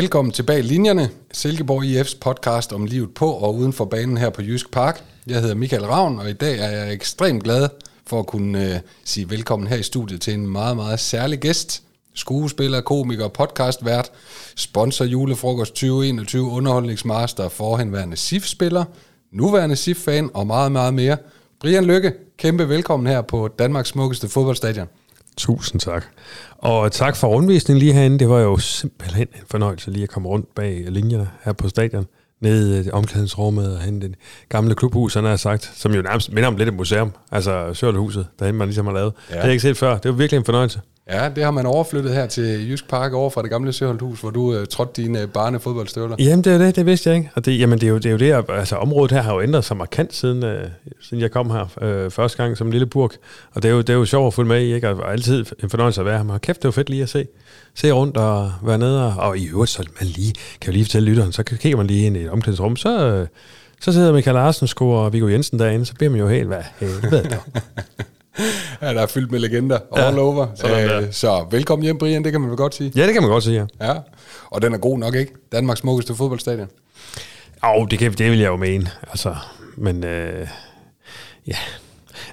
Velkommen tilbage linjerne. Silkeborg IF's podcast om livet på og uden for banen her på Jysk Park. Jeg hedder Michael Ravn, og i dag er jeg ekstremt glad for at kunne øh, sige velkommen her i studiet til en meget, meget særlig gæst. Skuespiller, komiker, podcastvært, sponsor julefrokost 2021, underholdningsmaster, forhenværende SIF-spiller, nuværende SIF-fan og meget, meget mere. Brian Lykke, kæmpe velkommen her på Danmarks smukkeste fodboldstadion. Tusind tak. Og tak for rundvisningen lige herinde. Det var jo simpelthen en fornøjelse lige at komme rundt bag linjerne her på stadion. Nede i omklædningsrummet og hen det gamle klubhus, han har sagt, som jo nærmest minder om lidt et museum. Altså Sørlehuset, derhen man ligesom har lavet. Ja. Det har jeg ikke set før. Det var virkelig en fornøjelse. Ja, det har man overflyttet her til Jysk Park over fra det gamle Søholdhus, hvor du uh, trådte dine barnefodboldstøvler. Jamen, det er det, det vidste jeg ikke. Og det, jamen, det er jo det, er jo det altså området her har jo ændret sig markant siden, uh, siden jeg kom her uh, første gang som lille burg. Og det er jo, det er jo sjovt at følge med i, ikke? Og altid en fornøjelse at være her. Men kæft, det var fedt lige at se, se rundt og være nede. Og, og i øvrigt, så man lige, kan jo lige fortælle lytteren, så kigger man lige ind i et omklædningsrum, så, så sidder Michael Larsen og Viggo Jensen derinde, så bliver man jo helt, hvad helvede ja, der er fyldt med legender ja, all over. Æh, øh, så velkommen hjem, Brian, det kan man vel godt sige. Ja, det kan man godt sige, ja. ja. Og den er god nok, ikke? Danmarks smukkeste fodboldstadion. Jo, det, kan, det vil jeg jo mene. Altså, men øh, ja,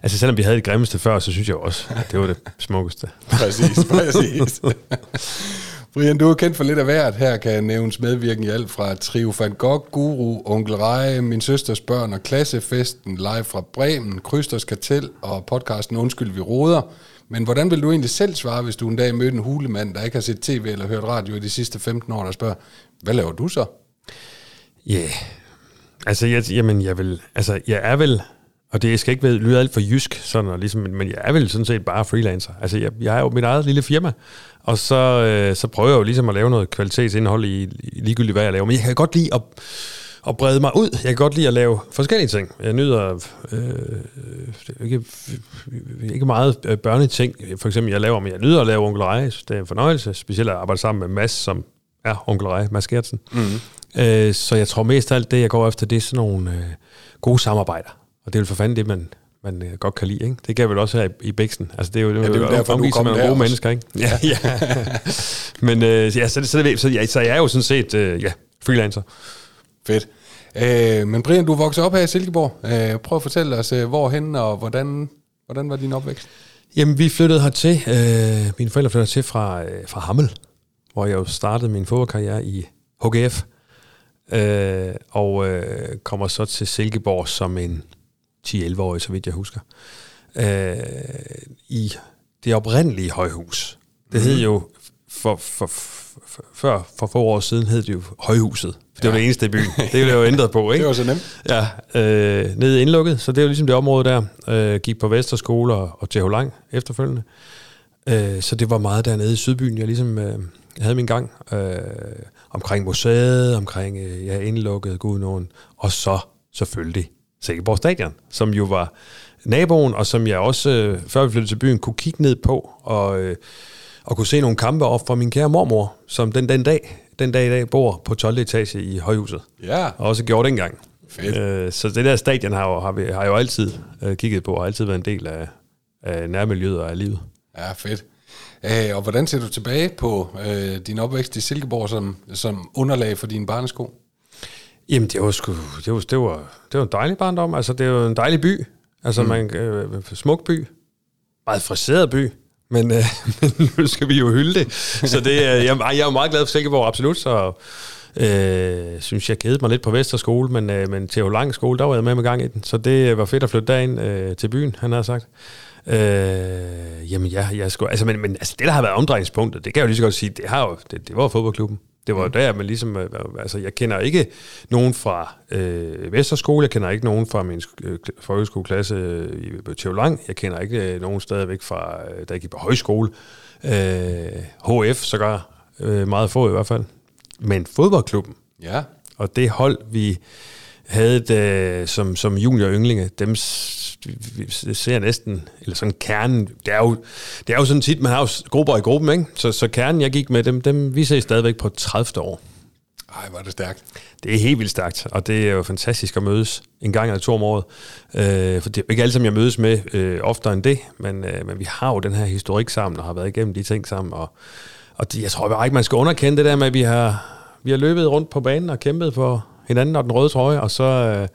Altså selvom vi havde det grimmeste før, så synes jeg også, at det var det smukkeste. præcis, præcis. Brian, du er kendt for lidt af hvert. Her kan nævnes medvirken i alt fra Trio van Gogh, Guru, Onkel Reje, Min Søsters Børn og Klassefesten, live fra Bremen, Krysters Kartel og podcasten Undskyld, vi råder. Men hvordan vil du egentlig selv svare, hvis du en dag mødte en hulemand, der ikke har set tv eller hørt radio i de sidste 15 år, der spørger, hvad laver du så? Ja, yeah. altså jeg, jamen, jeg vil, altså jeg er vel og det skal ikke lyde alt for jysk, sådan, og ligesom, men jeg er vel sådan set bare freelancer. Altså, jeg, jeg er jo mit eget lille firma, og så, øh, så prøver jeg jo ligesom at lave noget kvalitetsindhold i, i ligegyldigt, hvad jeg laver. Men jeg kan godt lide at, at brede mig ud. Jeg kan godt lide at lave forskellige ting. Jeg nyder øh, ikke, ikke meget øh, børneting. For eksempel, jeg laver, men jeg nyder at lave onkel Reje. Det er en fornøjelse, specielt at arbejde sammen med Mads, som er onkel Reje, Mads Gertsen. Mm. Øh, så jeg tror mest af alt det, jeg går efter, det er sådan nogle øh, gode samarbejder. Og det er vel for fanden det, man, man øh, godt kan lide. Ikke? Det gav vel også her i, i Bæksten. Altså, det er jo, ja, det er jo derfor, du kom nogle gode også. mennesker. Ikke? Ja, ja. Men øh, ja, så, så, så, så, ja, så jeg er jo sådan set øh, ja, freelancer. Fedt. Øh, men Brian, du voksede op her i Silkeborg. Øh, prøv at fortælle os, øh, hvorhen og hvordan, hvordan var din opvækst? Jamen, vi flyttede hertil. Øh, mine forældre flyttede til fra, øh, fra Hammel, hvor jeg jo startede min fodboldkarriere i HGF. Øh, og øh, kommer så til Silkeborg som en 10-11-årig, så vidt jeg husker, øh, i det oprindelige højhus. Det hed mhm. jo, for, for, for, før for få år siden hed det jo Højhuset. For det ja. var det eneste i byen. Det blev jo ændret på, ikke? det var så nemt. Ja, øh, nede indlukket, så det er jo ligesom det område der. Øh, gik på Vesterskole og, og til Lang efterfølgende. Øh, så det var meget dernede i Sydbyen, jeg ligesom øh, havde min gang. Øh, omkring museet, omkring øh, ja, indlukket, gud nogen. Og så selvfølgelig Silkeborg Stadion, som jo var naboen, og som jeg også, øh, før vi flyttede til byen, kunne kigge ned på, og, øh, og kunne se nogle kampe op fra min kære mormor, som den, den dag, den dag i dag bor på 12. etage i højhuset. Ja. Og også gjort det engang. Fedt. Øh, så det der stadion har, jo, har, vi, har jeg jo altid øh, kigget på, og altid været en del af, af nærmiljøet og af livet. Ja, fedt. Æh, og hvordan ser du tilbage på øh, din opvækst i Silkeborg som, som underlag for dine barnesko? Jamen, det var sgu, det var, det var, det var en dejlig barndom. Altså, det var en dejlig by. Altså, mm. man, øh, smuk by. Meget friseret by. Men, øh, men nu skal vi jo hylde det. Så det, øh, jeg, jeg er jo meget glad for Silkeborg, absolut. Så øh, synes jeg kedede mig lidt på Vesterskole, men, øh, men til lang skole, der var jeg med med gang i den. Så det var fedt at flytte derind øh, til byen, han har sagt. Øh, jamen, ja, jeg skulle, altså, men, men altså, det, der har været omdrejningspunktet, det kan jeg jo lige så godt sige, det, har jo, det, det var fodboldklubben. Det var mm. der, man ligesom, øh, altså jeg kender ikke nogen fra øh, Vesterskole, jeg kender ikke nogen fra min øh, folkeskoleklasse øh, i Tjevlang, jeg kender ikke øh, nogen stadigvæk fra, øh, der gik på højskole, øh, HF sågar, øh, meget få i hvert fald, men fodboldklubben, ja. og det hold, vi havde det, som, som junior ynglinge, dem ser næsten, eller sådan kernen, det er jo, det er jo sådan tit, man har jo grupper i gruppen, ikke? Så, så kernen, jeg gik med, dem, dem vi ser stadigvæk på 30. år. Ej, var det stærkt. Det er helt vildt stærkt, og det er jo fantastisk at mødes en gang eller to om året. Øh, for det er ikke alle, som jeg mødes med øh, oftere end det, men, øh, men vi har jo den her historik sammen, og har været igennem de ting sammen, og, og det, jeg tror bare ikke, man skal underkende det der med, at vi har vi har løbet rundt på banen og kæmpet for hinanden og den røde trøje, og så øh,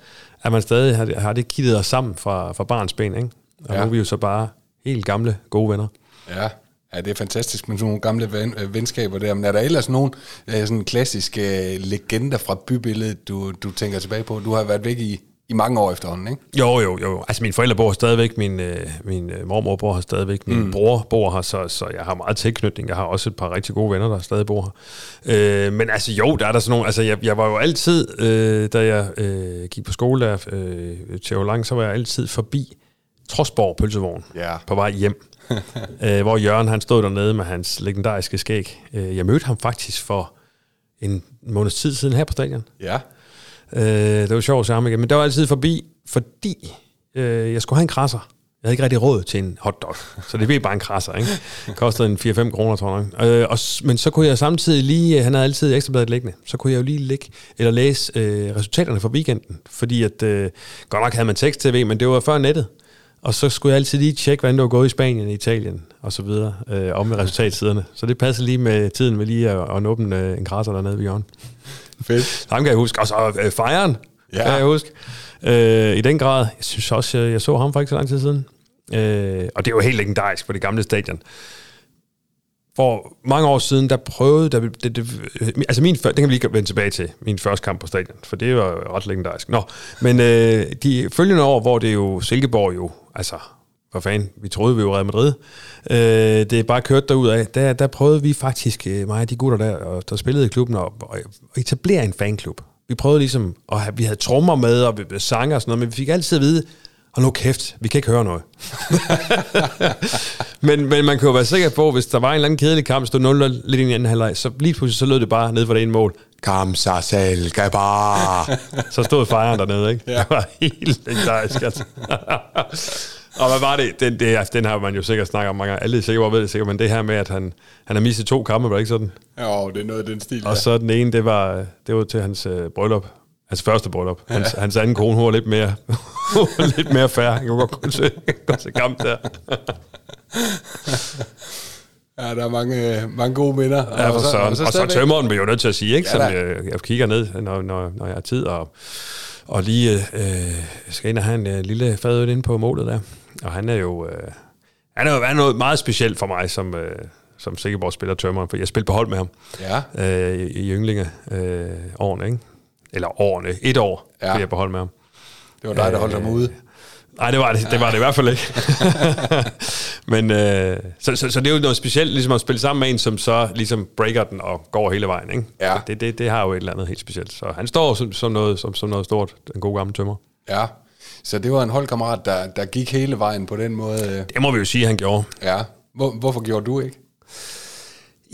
er man stadig, har, har det kittet os sammen fra, fra barns ben, ikke? Og ja. nu er vi jo så bare helt gamle, gode venner. Ja, Ja, det er fantastisk med sådan nogle gamle ven, øh, venskaber der. Men er der ellers nogen øh, sådan klassiske øh, legender fra bybilledet, du, du tænker tilbage på? Du har været væk i, i mange år efterhånden, ikke? Jo, jo, jo. Altså mine forældre bor stadigvæk, min, øh, min øh, mormor bor her stadigvæk, min mm. bror bor her, så, så jeg har meget tilknytning. Jeg har også et par rigtig gode venner, der stadig bor her. Øh, men altså jo, der er der sådan nogle, altså jeg, jeg var jo altid, øh, da jeg øh, gik på skole der øh, til Lang, så var jeg altid forbi Trosborg pølsevogn Ja. på vej hjem. øh, hvor Jørgen han stod dernede med hans legendariske skæg. Øh, jeg mødte ham faktisk for en måneds tid siden her på stadion. Ja. Øh, det var sjovt sammen igen, men der var altid forbi, fordi øh, jeg skulle have en krasser. Jeg havde ikke rigtig råd til en hotdog, så det blev bare en krasser, ikke? Det kostede en 4-5 kroner, tror jeg. nok. Øh, og, men så kunne jeg samtidig lige, øh, han havde altid ekstrabladet liggende, så kunne jeg jo lige ligge, eller læse øh, resultaterne for weekenden, fordi at, øh, godt nok havde man tekst-tv, men det var før nettet. Og så skulle jeg altid lige tjekke, hvordan det var gået i Spanien, Italien og så videre, øh, om med resultatsiderne. Så det passede lige med tiden med lige at, at åbne øh, en krasser dernede ved hjørnet. Fedt. Ham kan jeg huske. Og så øh, fejren, Ja. kan jeg huske. Øh, I den grad. Jeg synes også, jeg, jeg så ham for ikke så lang tid siden. Øh, og det er jo helt legendarisk på det gamle stadion. For mange år siden, der prøvede... Der, det, det, altså min, det kan vi lige vende tilbage til, min første kamp på stadion, for det var ret legendarisk. Nå, men øh, de følgende år, hvor det jo Silkeborg jo, altså, hvad fanden, vi troede, vi var Real Madrid, øh, det er bare kørt derud af, der, der prøvede vi faktisk, øh, mig og de gutter der, og der spillede i klubben, at, at etablere en fanklub. Vi prøvede ligesom, have, vi havde trommer med, og vi- sanger og sådan noget, men vi fik altid at vide, og nu kæft, vi kan ikke høre noget. men, men man kan jo være sikker på, hvis der var en eller anden kedelig kamp, stod 0 lidt i anden halvleg, så lige pludselig så lød det bare ned for det ene mål. Kam sig selv, bare. så stod fejren dernede, ikke? Ja. Det var helt legendarisk, altså. Og hvad var det? Den, det, altså, den har man jo sikkert snakket om mange gange. Alle er sikkert ved det sikkert, men det her med, at han, han har mistet to kampe, var det ikke sådan? Jo, det er noget af den stil. Og så den ene, det var, det var til hans øh, bryllup. Hans første bryllup. Hans, hans anden kone, hun var lidt mere, lidt mere færre. Han kunne godt gå til, gå til kamp der. Ja, der er mange, mange gode minder. Ja, for så, og så, og så tømmeren vil jo nødt til at sige, ikke? Ja, Som jeg, jeg kigger ned, når, når, når jeg har tid, og, og lige øh, skal ind og have en øh, lille fadøl inde på målet der. Og han er jo, øh, han er jo er noget meget specielt for mig, som, øh, som Sikkerborg spiller tømmeren, for jeg spillede på hold med ham Ja, øh, i, i ynglinge øh, årene, ikke? Eller årene, et år, Ja. jeg på hold med ham. det var dig, der holdt ham ude. Nej, det var det, det var det i hvert fald ikke. Men øh, så, så, så det er jo noget specielt, ligesom at spille sammen med en, som så ligesom breaker den og går hele vejen. Ikke? Ja. Det, det, det har jo et eller andet helt specielt. Så han står som, som, noget, som, som noget stort, den gode gamle tømmer. Ja, så det var en holdkammerat, der, der gik hele vejen på den måde. øh. Det må vi jo sige, han gjorde. Ja, Hvor, hvorfor gjorde du ikke?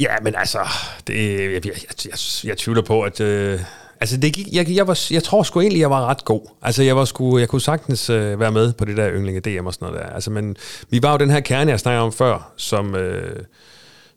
Ja, men altså, det, jeg, jeg, jeg, jeg, jeg tvivler på, at... Øh, altså, det gik, jeg, jeg, var, jeg tror sgu egentlig, jeg var ret god. Altså, jeg, var sgu, jeg kunne sagtens øh, være med på det der yndlinge DM og sådan noget der. Altså, men vi var jo den her kerne, jeg snakkede om før, som... Øh,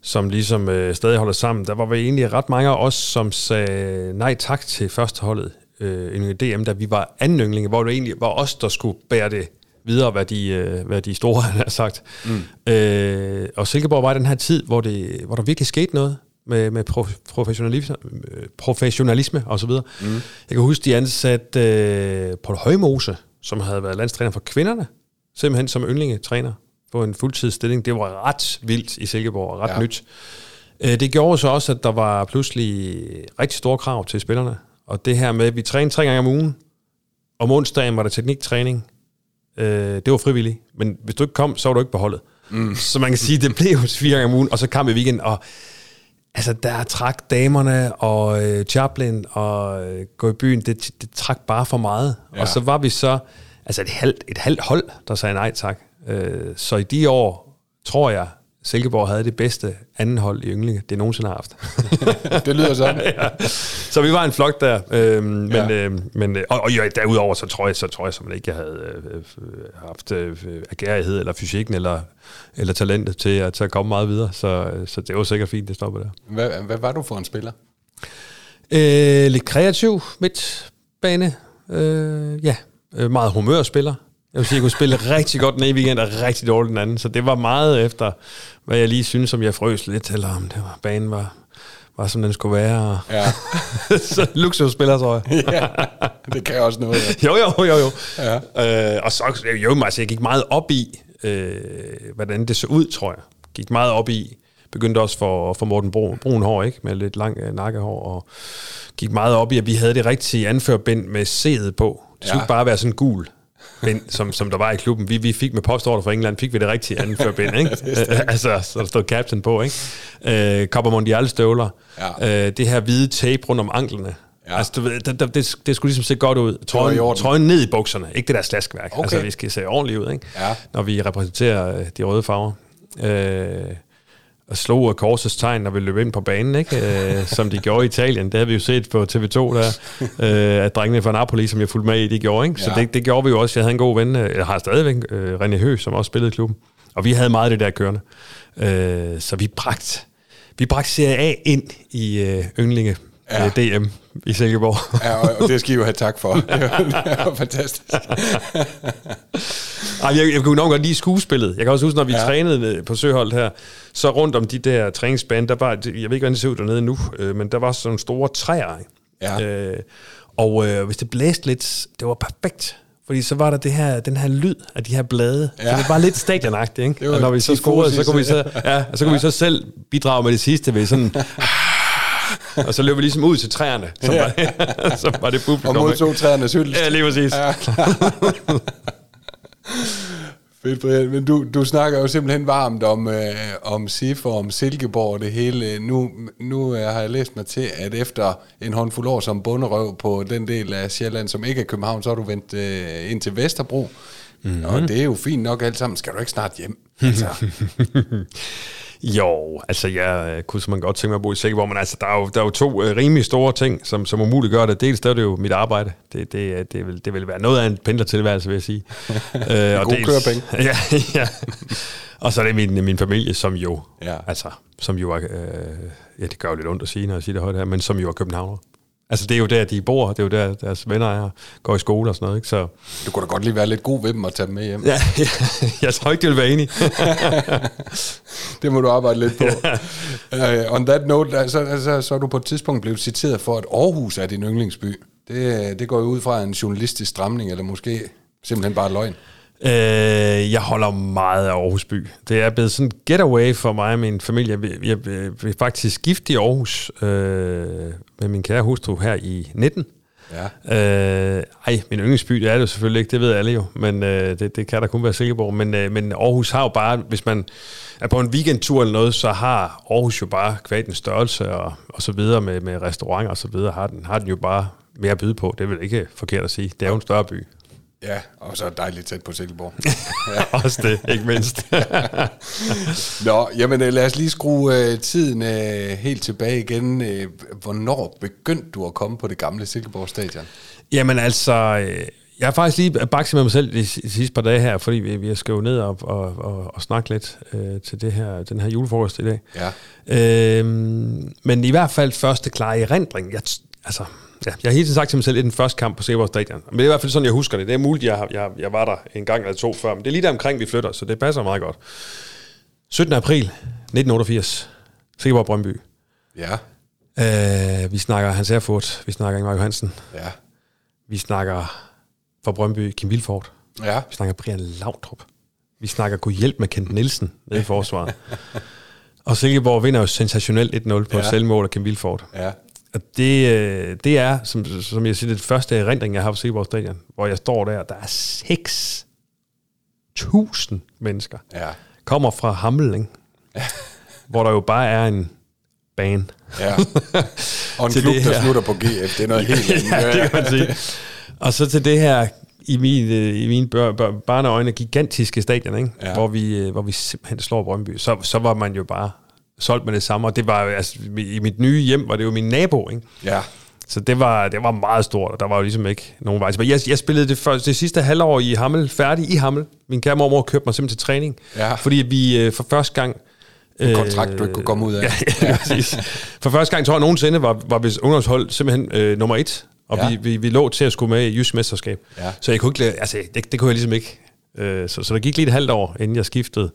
som ligesom øh, stadig holder sammen. Der var vi egentlig ret mange af os, som sagde nej tak til førsteholdet øh, yndlinge DM, da vi var anden yndlinge, hvor det egentlig var os, der skulle bære det videre, hvad de, øh, hvad de store har sagt. Mm. Øh, og Silkeborg var i den her tid, hvor, det, hvor der virkelig skete noget med, med prof- professionalisme, øh, professionalisme og så videre. Mm. Jeg kan huske, de ansatte øh, Paul Højmose, som havde været landstræner for kvinderne, simpelthen som yndlingetræner på en fuldtidsstilling. Det var ret vildt i Silkeborg, og ret Ja. ja. nyt. Øh, Det gjorde så også, at der var pludselig rigtig store krav til spillerne. Og det her med, at vi trænede tre gange om ugen. Om onsdagen var der tekniktræning. Øh, Det var frivilligt. Men hvis du ikke kom, så var du ikke på holdet. Mm. Så man kan sige, det blev fire gange om ugen, og så kamp i weekend. Og altså, der trak damerne og øh, Chaplin og øh, gå i byen, det, det trak bare for meget. Ja. Og så var vi så, altså et halvt, et halvt hold, der sagde nej tak. Øh, så i de år, tror jeg, Silkeborg havde det bedste anden hold i Ynglinge, det nogensinde har haft. Det lyder sådan. ja. Så vi var en flok der, øhm, men, Ja. øhm, men øh, og, og ja, derudover så tror jeg, så tror jeg simpelthen ikke, jeg havde øh, øh, haft øh, agerighed eller fysikken eller, eller talentet til at, til at komme meget videre, så, øh, så det var sikkert fint, det stoppede der. Hvad, hvad var du for en spiller? Øh, lidt kreativ midtbane. Øh, ja, øh, meget humørspiller. Jeg vil sige, jeg kunne spille rigtig godt den ene weekend og rigtig dårligt den anden. Så det var meget efter, hvad jeg lige synes, om jeg frøs lidt, eller om det var, banen var, var som den skulle være. Ja. så luksusspiller, tror jeg. ja, det kan også noget. Ja. jo, jo, jo, jo. Ja. Øh, og så, jo, altså, jeg gik meget op i, øh, hvordan det så ud, tror jeg. Gik meget op i, begyndte også for, for Morten Brun, brun hår, ikke? Med lidt lang øh, nakkehår, og gik meget op i, at vi havde det rigtige anførbind med C'et på. Det skulle Ja. ja. bare være sådan gul bind, som, som der var i klubben. Vi, vi fik med postorder fra England, fik vi det rigtige anførbind, ikke? Øh, altså, så der stod captain på, ikke? Øh, Copa Mondial støvler. Ja. Øh, det her hvide tape rundt om anklerne. Ja. Altså, du ved, det, det, det, det skulle ligesom se godt ud. Trøjen, trøjen ned i bukserne, ikke det der slaskværk. Okay. Altså, vi skal se ordentligt ud, ikke? Ja. Når vi repræsenterer øh, de røde farver. Øh, og slog korsets tegn, når vi løb ind på banen, ikke? Øh, som de gjorde i Italien. Det havde vi jo set på TV2, der, øh, at drengene fra Napoli, som jeg fulgte med i, de gjorde. Ikke? Så Ja. det, det gjorde vi jo også. Jeg havde en god ven, øh, jeg har stadigvæk, øh, René Høgh, som også spillede i klubben. Og vi havde meget af det der kørende. Øh, så vi bragte, vi bragte Serie A ind i øh, yndlinge Ja. ja. DM i Silkeborg. ja, og og det skal I jo have tak for. Det var, fantastisk. Ej, jeg, jeg kunne nok godt lide skuespillet. Jeg kan også huske, når vi Ja. ja. trænede på Søholdt her, så rundt om de der træningsbaner, der var, jeg ved ikke, hvordan det ser ud dernede nu, øh, men der var sådan nogle store træer. Ja. Øh, og øh, hvis det blæste lidt, det var perfekt. Fordi så var der det her, den her lyd af de her blade. Ja. Ja. Så det var lidt stadionagtigt, ikke? Det var og når vi så scorede, så kunne vi så, ja, så kunne vi så selv bidrage med det sidste ved sådan... og så løb vi ligesom ud til træerne, som, Ja. var, som var det Og publikum. ikke? modtog træernes hyldest. Ja, lige præcis. Ja. Fedt, Brian. Men du, du snakker jo simpelthen varmt om, øh, om SIF og om Silkeborg og det hele. Nu, nu øh, har jeg læst mig til, at efter en håndfuld år som bunderøv på den del af Sjælland, som ikke er København, så har du vendt øh, ind til Vesterbro. Mm-hmm. Og det er jo fint nok alt sammen. Skal du ikke snart hjem? Altså, Jo, altså jeg øh, kunne man godt tænke mig at bo i Silkeborg, men altså der er jo, der er jo to øh, rimelig store ting, som, som umuligt gør det. Dels der er det jo mit arbejde. Det, det, er- det, vil, det vil være noget af en pendlertilværelse, vil jeg sige. øh, og Gode kørepenge. ja, ja. Og så er det min, min familie, som jo, Ja. altså, som jo er, øh, ja, det gør jo lidt ondt at sige, når jeg siger det højt her, men som jo er københavner. Altså det er jo der, de bor, det er jo der, deres venner er, går i skole og sådan noget, ikke? Så du kunne da godt lige være lidt god ved dem og tage dem med hjem. ja, ja jeg tror ikke, det vil være enig. Det må du arbejde lidt på. uh, on that note, så, så, så er du på et tidspunkt blevet citeret for, at Aarhus er din yndlingsby. Det, det går jo ud fra en journalistisk stramning, eller måske simpelthen bare løgn. Øh, jeg holder meget af Aarhus by. Det er blevet sådan en getaway for mig og min familie. Vi er faktisk gift i Aarhus øh, med min kære hustru her i 19. Ja. Øh, ej, min yndlingsby, det er det jo selvfølgelig ikke, det ved alle jo, men øh, det, det kan der kun være Silkeborg. Men, øh, men Aarhus har jo bare, hvis man er på en weekendtur eller noget, så har Aarhus jo bare kvad den størrelse og, og så videre med, med restauranter og så videre, har den, har den jo bare mere at byde på. Det er vel ikke forkert at sige. Det er jo en større by. Ja, og så dejligt tæt på Silkeborg. Også det, ikke mindst. Nå, jamen øh, lad os lige skrue øh, tiden øh, helt tilbage igen. Øh, hvornår begyndte du at komme på det gamle Silkeborg stadion? Jamen altså, øh, jeg har faktisk lige bakset med mig selv de, sidste par dage her, fordi vi, vi skal jo ned og, og, og, og snakke lidt øh, til det her, den her julefrokost i dag. Ja. Øhm, men i hvert fald første klare erindring. Jeg, altså, ja, jeg har hele tiden sagt til mig selv, at det er den første kamp på Silkeborg Stadion. Men det er i hvert fald sådan, jeg husker det. Det er muligt, jeg, jeg, jeg var der en gang eller to før, men det er lige der omkring, vi flytter, så det passer meget godt. 17. april 1988, Silkeborg Brøndby. Ja, Øh, vi snakker Hans Erfurt, vi snakker Ingmar Johansen, ja, vi snakker for Brøndby Kim Vilfort, ja. vi snakker Brian Laudrup, vi snakker Gud hjælp med Kent Nielsen nede i forsvaret. Og Silkeborg vinder jo sensationelt 1-0 på Ja. ja. selvmål af Kim Vilfort. ja. Og det, øh, det er, som, som jeg siger, det første erindring, jeg har på Silkeborg Stadion, hvor jeg står der, der er 6.000 mennesker. Ja, Kommer fra Hammel, ikke? hvor der jo bare er en bane. ja. Og en klub, der slutter på GF, det er noget helt andet. ja, det kan man sige. Og så til det her, i min, øh, i mine bør, bør, barneøjne, gigantiske stadion, ikke? Ja. Hvor, vi, øh, hvor vi simpelthen slår Brøndby. Så, så var man jo bare solgt med det samme. Og det var, altså, i mit nye hjem var det jo min nabo, ikke? Ja, Så det var, det var meget stort, og der var jo ligesom ikke nogen vej. tilbage. Jeg, jeg spillede det, første, det sidste halvår i Hammel, færdig i Hammel. Min kære mormor købte mig simpelthen til træning. Ja. Fordi vi øh, for første gang... en kontrakt, du ikke kunne komme ud af. Ja, ja, præcis. For første gang, tror jeg nogensinde, var, var hvis ungdomshold simpelthen øh, nummer et. Og Ja. vi, vi, vi lå til at skulle med i Jysk Mesterskab. Ja. Så jeg kunne ikke, altså, det, det kunne jeg ligesom ikke Øh, så, så der gik lige et halvt år, inden jeg skiftede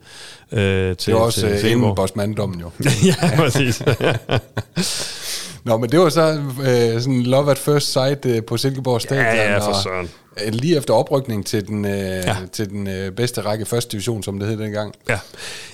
øh, til Det var også til øh, Silkeborg. inden Bosmandommen jo. ja, præcis. Nå, men det var så øh, sådan love at first sight øh, på Silkeborg Stadion. Ja, ja, for og, søren. øh, Lige efter oprykning til den, øh, ja. Til den øh, bedste række første division, som det hed dengang. Ja.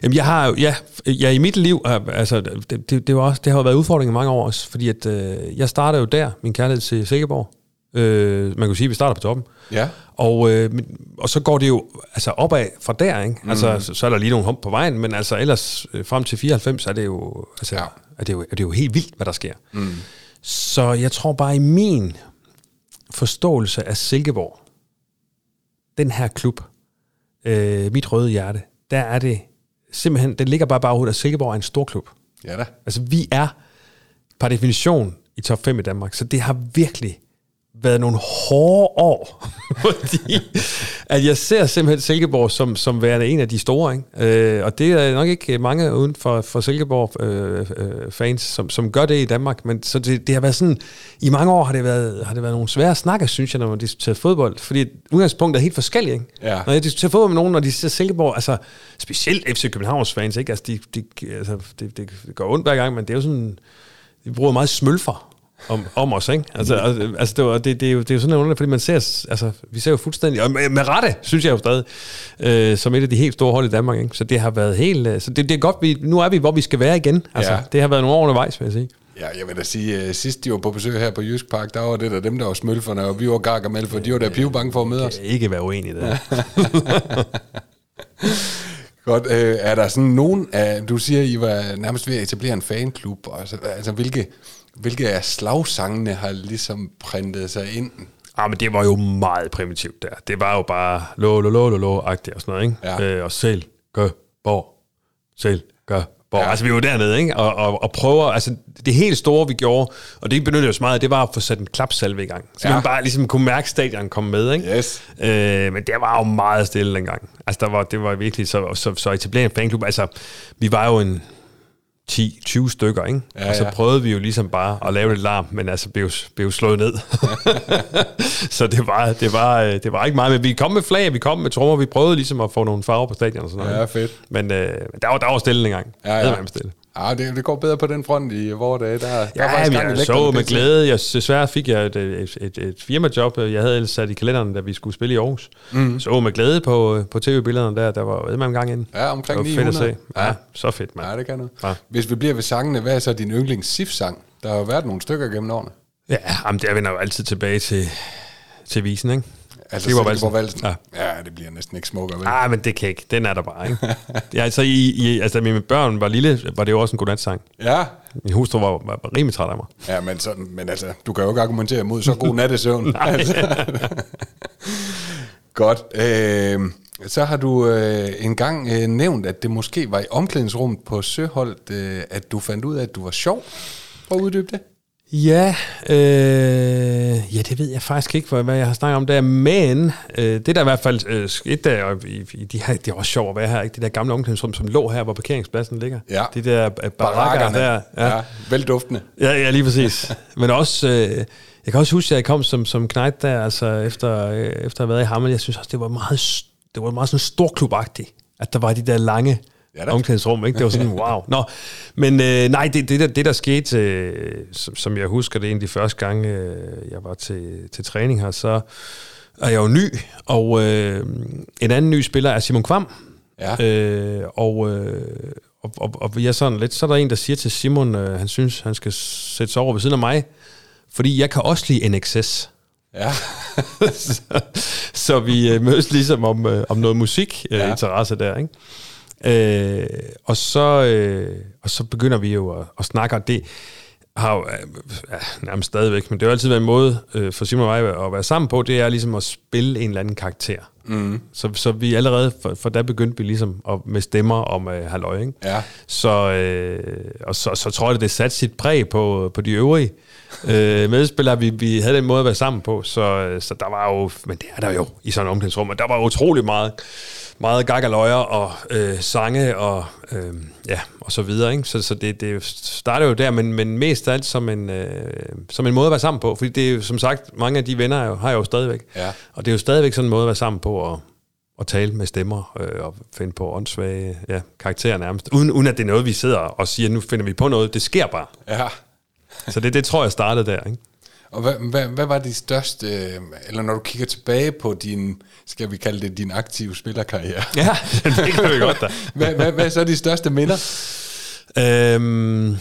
Jamen, jeg har jo, ja, ja, i mit liv, har- altså, det, det, det, var også, det har jo været udfordring i mange år også, fordi at, øh, jeg startede jo der, min kærlighed til Silkeborg. Øh, man kan sige, at vi starter på toppen. Ja. Og, øh, og så går det jo altså opad fra der, ikke? Altså, så, så er der lige nogle hump på vejen, men altså ellers øh, frem til 94 er det jo, altså, Ja. er det jo, er det jo helt vildt, hvad der sker. Mm. Så jeg tror bare i min forståelse af Silkeborg, den her klub, øh, mit røde hjerte, der er det simpelthen, det ligger bare bare ud, at Silkeborg er en stor klub. Ja da. Altså, vi er per definition i top 5 i Danmark, så det har virkelig været nogle hårde år, fordi at jeg ser simpelthen Silkeborg som, som værende en af de store, ikke? Øh, og det er nok ikke mange uden for, for Silkeborg øh, øh, fans, som, som gør det i Danmark, men så det, det har været sådan, i mange år har det været, har det været nogle svære snakker, synes jeg, når man diskuterer fodbold, fordi udgangspunktet er helt forskelligt, ikke? Ja. Når jeg diskuterer fodbold med nogen, når de ser Silkeborg, altså specielt FC Københavns fans, ikke? Altså, de, de, altså, det, det går ondt hver gang, men det er jo sådan, vi bruger meget smølfer om, om os, ikke? Altså, altså, altså det, var, det, det, er jo, det er jo sådan noget, fordi man ser, altså, vi ser jo fuldstændig, og med, med rette, synes jeg jo stadig, øh, som et af de helt store hold i Danmark, ikke? Så det har været helt, øh, så det, det er godt, vi, nu er vi, hvor vi skal være igen. Altså, Ja. det har været nogle år undervejs, vil jeg sige. Ja, jeg vil da sige, uh, sidst de var på besøg her på Jysk Park, der var det der dem, der var smølferne, og vi var gargamel, for de var der pivebange for at møde os. Ikke være uenig i det. Godt, øh, er der sådan nogen af, du siger, I var nærmest ved at etablere en fanklub, altså, altså hvilke, hvilke af slagsangene har ligesom printet sig ind? Ah, men det var jo meget primitivt der. Det var jo bare lo, lo, lo, lo, lo agtigt og sådan noget, ikke? Ja. Øh, og selv, gør, borg, selv, gør, borg. Ja. Altså, vi var dernede, ikke? Og, og, og prøver, altså, det helt store, vi gjorde, og det benyttede os meget, det var at få sat en klapsalve i gang. Så Ja. man bare ligesom kunne mærke stadion komme med, ikke? Yes. Øh, men det var jo meget stille dengang. Altså, der var, det var virkelig, så, så, så etablere en fanklub, altså, vi var jo en 10-20 stykker, ikke? Ja, Ja, og så prøvede vi jo ligesom bare at lave lidt larm, men altså blev, blev slået ned. så det var, det, var, øh, det var ikke meget, men vi kom med flag, vi kom med trommer, vi prøvede ligesom at få nogle farver på stadion og sådan noget. Ja, fedt. Men øh, der var, der var stille engang. Ja, ja. Det var stille. Ah, det, det går bedre på den front i vore dage. Der, der Ja, gang i jeg så med glæde. Jeg, desværre fik jeg et, et, et, et firmajob, jeg havde ellers sat i kalenderen, da vi skulle spille i Aarhus. Mm. Så med glæde på, på tv-billederne der, der var jo en gang ind. Ja, omkring det var fedt 900. at se. Ja, så fedt, mand. Ja, det kan noget. Ja. Hvis vi bliver ved sangene, hvad er så din yndlings SIF-sang? Der har jo været nogle stykker gennem årene. Ja, jamen, der vender jo altid tilbage til, til visen, ikke? Altså Silkeborg Silkeborg Valsen. Valsen. Ja. Ja. det bliver næsten ikke smukkere, vel? Ah, men det kan ikke. Den er der bare, ikke? ja, altså, i, i, altså, da mine børn var lille, var det jo også en godnatsang. Ja, Min hustru var, var, var rimelig træt af mig. Ja, men, sådan, men altså, du kan jo ikke argumentere mod så god nattesøvn. altså. Godt. Øh, så har du øh, engang øh, nævnt, at det måske var i omklædningsrummet på Søholdt, øh, at du fandt ud af, at du var sjov. Prøv at uddybe det. Ja, øh, ja, det ved jeg faktisk ikke, hvad hvad jeg har snakket om der, men øh, det der i hvert fald øh, skete der, i, i de her, det er også sjovt at være her, ikke? det der gamle omklædningsrum, som lå her, hvor parkeringspladsen ligger. Ja. De der øh, barakker der. Ja. ja, velduftende. Ja, ja, lige præcis. Men også, øh, jeg kan også huske, at jeg kom som, som knægt der, altså efter, øh, efter at have været i Hammel. Jeg synes også, det var meget, det var meget sådan storklubagtigt, at der var de der lange Ja omklædningsrum. Ikke? Det var sådan, wow. Nå, men øh, nej, det, det, der, det der skete, øh, som, som jeg husker, det en af de første gange, øh, jeg var til, til træning her, så er jeg jo ny, og øh, en anden ny spiller er Simon Kvam. Ja. Øh, og, øh, og, og, og er sådan lidt, så er der en, der siger til Simon, øh, han synes, han skal sætte sig over ved siden af mig, fordi jeg kan også lide NXS. Ja. så, så vi øh, mødes ligesom om, øh, om noget musik øh, Ja. der, ikke? Øh, og, så, øh, og så begynder vi jo at, at snakke, og det har jo øh, ja, nærmest stadigvæk, men det har altid været en måde øh, for Simon og mig at være sammen på, det er ligesom at spille en eller anden karakter. Mm. Så, så vi allerede, for, for der begyndte vi ligesom at, med stemmer om øh, halløj, ikke? Ja. Så, øh, og så, så tror jeg, det satte sit præg på, på de øvrige øh, medspillere, vi, vi havde den måde at være sammen på. Så, øh, så der var jo, men det er der jo i sådan et omklædningsrum, og der var utrolig meget, meget gakkerløjer og øh, sange og, øh, ja, og så videre. Ikke? Så, så det, det startede jo der, men, men mest af alt som en, øh, som en måde at være sammen på. Fordi det er jo, som sagt, mange af de venner er jo, har jeg jo stadigvæk. Ja. Og det er jo stadigvæk sådan en måde at være sammen på, og, at tale med stemmer øh, og finde på åndssvage ja, karakterer nærmest, uden, uden at det er noget, vi sidder og siger, nu finder vi på noget. Det sker bare. Ja. Så det, det tror jeg startede der. Ikke? Og hvad, hvad, hvad var de største, øh, eller når du kigger tilbage på din, skal vi kalde det din aktive spillerkarriere? Ja, det kan vi godt da. hvad, hvad, hvad er så de største minder? Øhm,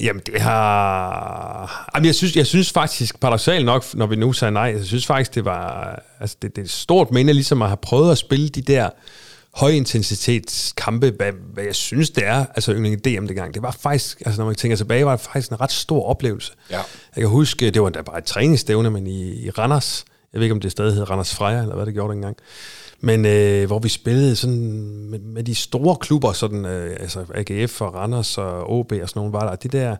jamen det har... Jamen jeg synes, jeg synes faktisk, paradoxalt nok, når vi nu sagde nej, jeg synes faktisk, det var altså det, det er et stort minde, ligesom at have prøvet at spille de der højintensitetskampe, hvad, hvad jeg synes, det er, altså yndling DM dengang. Det var faktisk, altså når man tænker tilbage, var det faktisk en ret stor oplevelse. Ja. Jeg kan huske, det var endda bare et træningsstævne, men i, i Randers, jeg ved ikke, om det stadig hed Randers Freja, eller hvad det gjorde dengang. Men øh, hvor vi spillede sådan med, med de store klubber, sådan, øh, altså AGF og Randers og OB og sådan nogle, var der de der,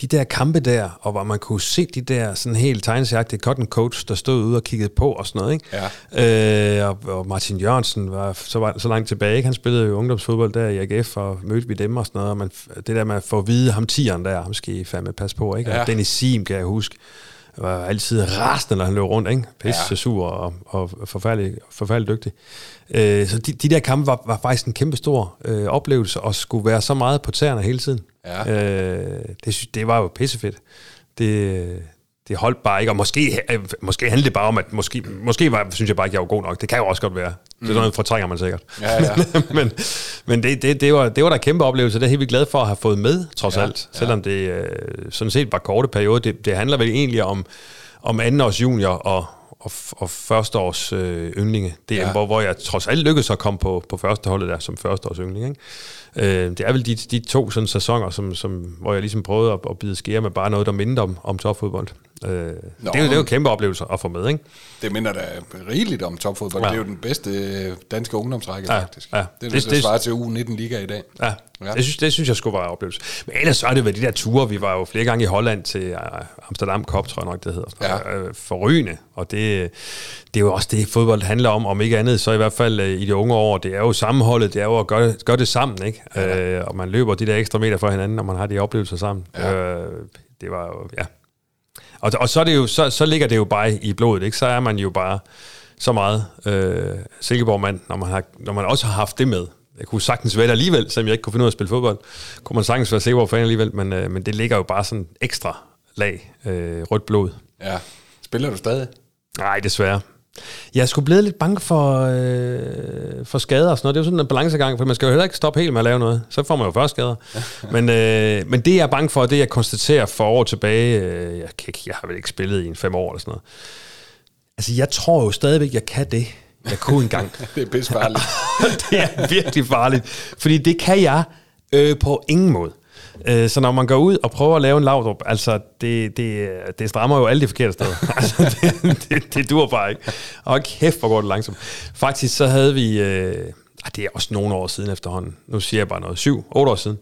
de der kampe der, og hvor man kunne se de der sådan helt tegnesagtige cotton coach, der stod ude og kiggede på og sådan noget. Ikke? Ja. Øh, og, og Martin Jørgensen var så, var så langt tilbage, ikke? han spillede jo ungdomsfodbold der i AGF, og mødte vi dem og sådan noget, og man, det der med at få at vide ham tieren der, ham skal I fandme passe på, ikke? Ja. Og Dennis Sim, kan jeg huske, var altid rasende, når han løb rundt, ikke? Pisse ja. sur og, og forfærdelig, forfærdelig dygtig. Øh, så de, de der kampe var, var faktisk en kæmpe stor øh, oplevelse, og skulle være så meget på tæerne hele tiden. Ja. Øh, det, det var jo pissefedt. Det, det holdt bare ikke, og måske, øh, måske handlede det bare om, at måske, måske var, synes jeg bare ikke, jeg var god nok. Det kan jo også godt være. Det er sådan noget, fortrænger man sikkert. Ja, ja. men men det, det, det, var, det var da en kæmpe oplevelse. Det er helt vildt glad for at have fået med, trods Ja, ja, alt. Selvom det øh, sådan set var korte periode. Det, det handler vel egentlig om, om anden års junior og, og, og første års øh, yndlinge. Det er, Ja. ja. hvor, hvor jeg trods alt lykkedes at komme på, på første holdet der som første års yndling. Ikke? Øh, det er vel de, de to sådan sæsoner, som, som, hvor jeg ligesom prøvede at, at bide skære med bare noget, der mindre om, om topfodbold. Øh, det, er jo, det er jo kæmpe oplevelser at få med, ikke? Det minder da rigeligt om topfodbold. Ja. Det er jo den bedste øh, danske ungdomsrække, Ja, faktisk. ja. Det er Det- det, svarer til U19 Liga i dag. Ja, Ja. Det, synes, det synes jeg skulle være en oplevelse. Men ellers så er det vel de der ture, vi var jo flere gange i Holland til uh, Amsterdam Cup, tror jeg nok, det hedder. Ja. Uh, forrygende, og det, det er jo også det, fodbold handler om, om ikke andet, så i hvert fald i de unge år, det er jo sammenholdet, det er jo at gøre, gøre det sammen, ikke? Ja. Uh, og man løber de der ekstra meter for hinanden, når man har de oplevelser sammen. Ja. Uh, det var jo, ja. Og, og så, er det jo, så, så ligger det jo bare i blodet, ikke? Så er man jo bare så meget øh, Silkeborg-mand, når man, har, når man også har haft det med. Jeg kunne sagtens være det alligevel, selvom jeg ikke kunne finde ud af at spille fodbold. Kunne man sagtens være Silkeborg-fan alligevel, men, øh, men det ligger jo bare sådan ekstra lag øh, rødt blod. Ja. Spiller du stadig? Nej, desværre. Jeg sgu blevet lidt bange for, øh, for skader og sådan noget. Det er jo sådan en balancegang, for man skal jo heller ikke stoppe helt med at lave noget. Så får man jo først skader. men, øh, men det, jeg er bange for, det jeg konstaterer for år tilbage, øh, jeg, kan ikke, jeg har vel ikke spillet i en fem år eller sådan noget. Altså, jeg tror jo stadigvæk, jeg kan det. Jeg kunne engang. Det er pissefarligt. det er virkelig farligt, fordi det kan jeg øh, på ingen måde. Øh, Så når man går ud og prøver at lave en lavdrup, altså det, det, det strammer jo alle de forkerte steder. altså det, det, det dur bare ikke. Og kæft, hvor går det langsomt. Faktisk så havde vi, øh, ah, det er også nogle år siden efterhånden, nu siger jeg bare noget, syv, otte år siden,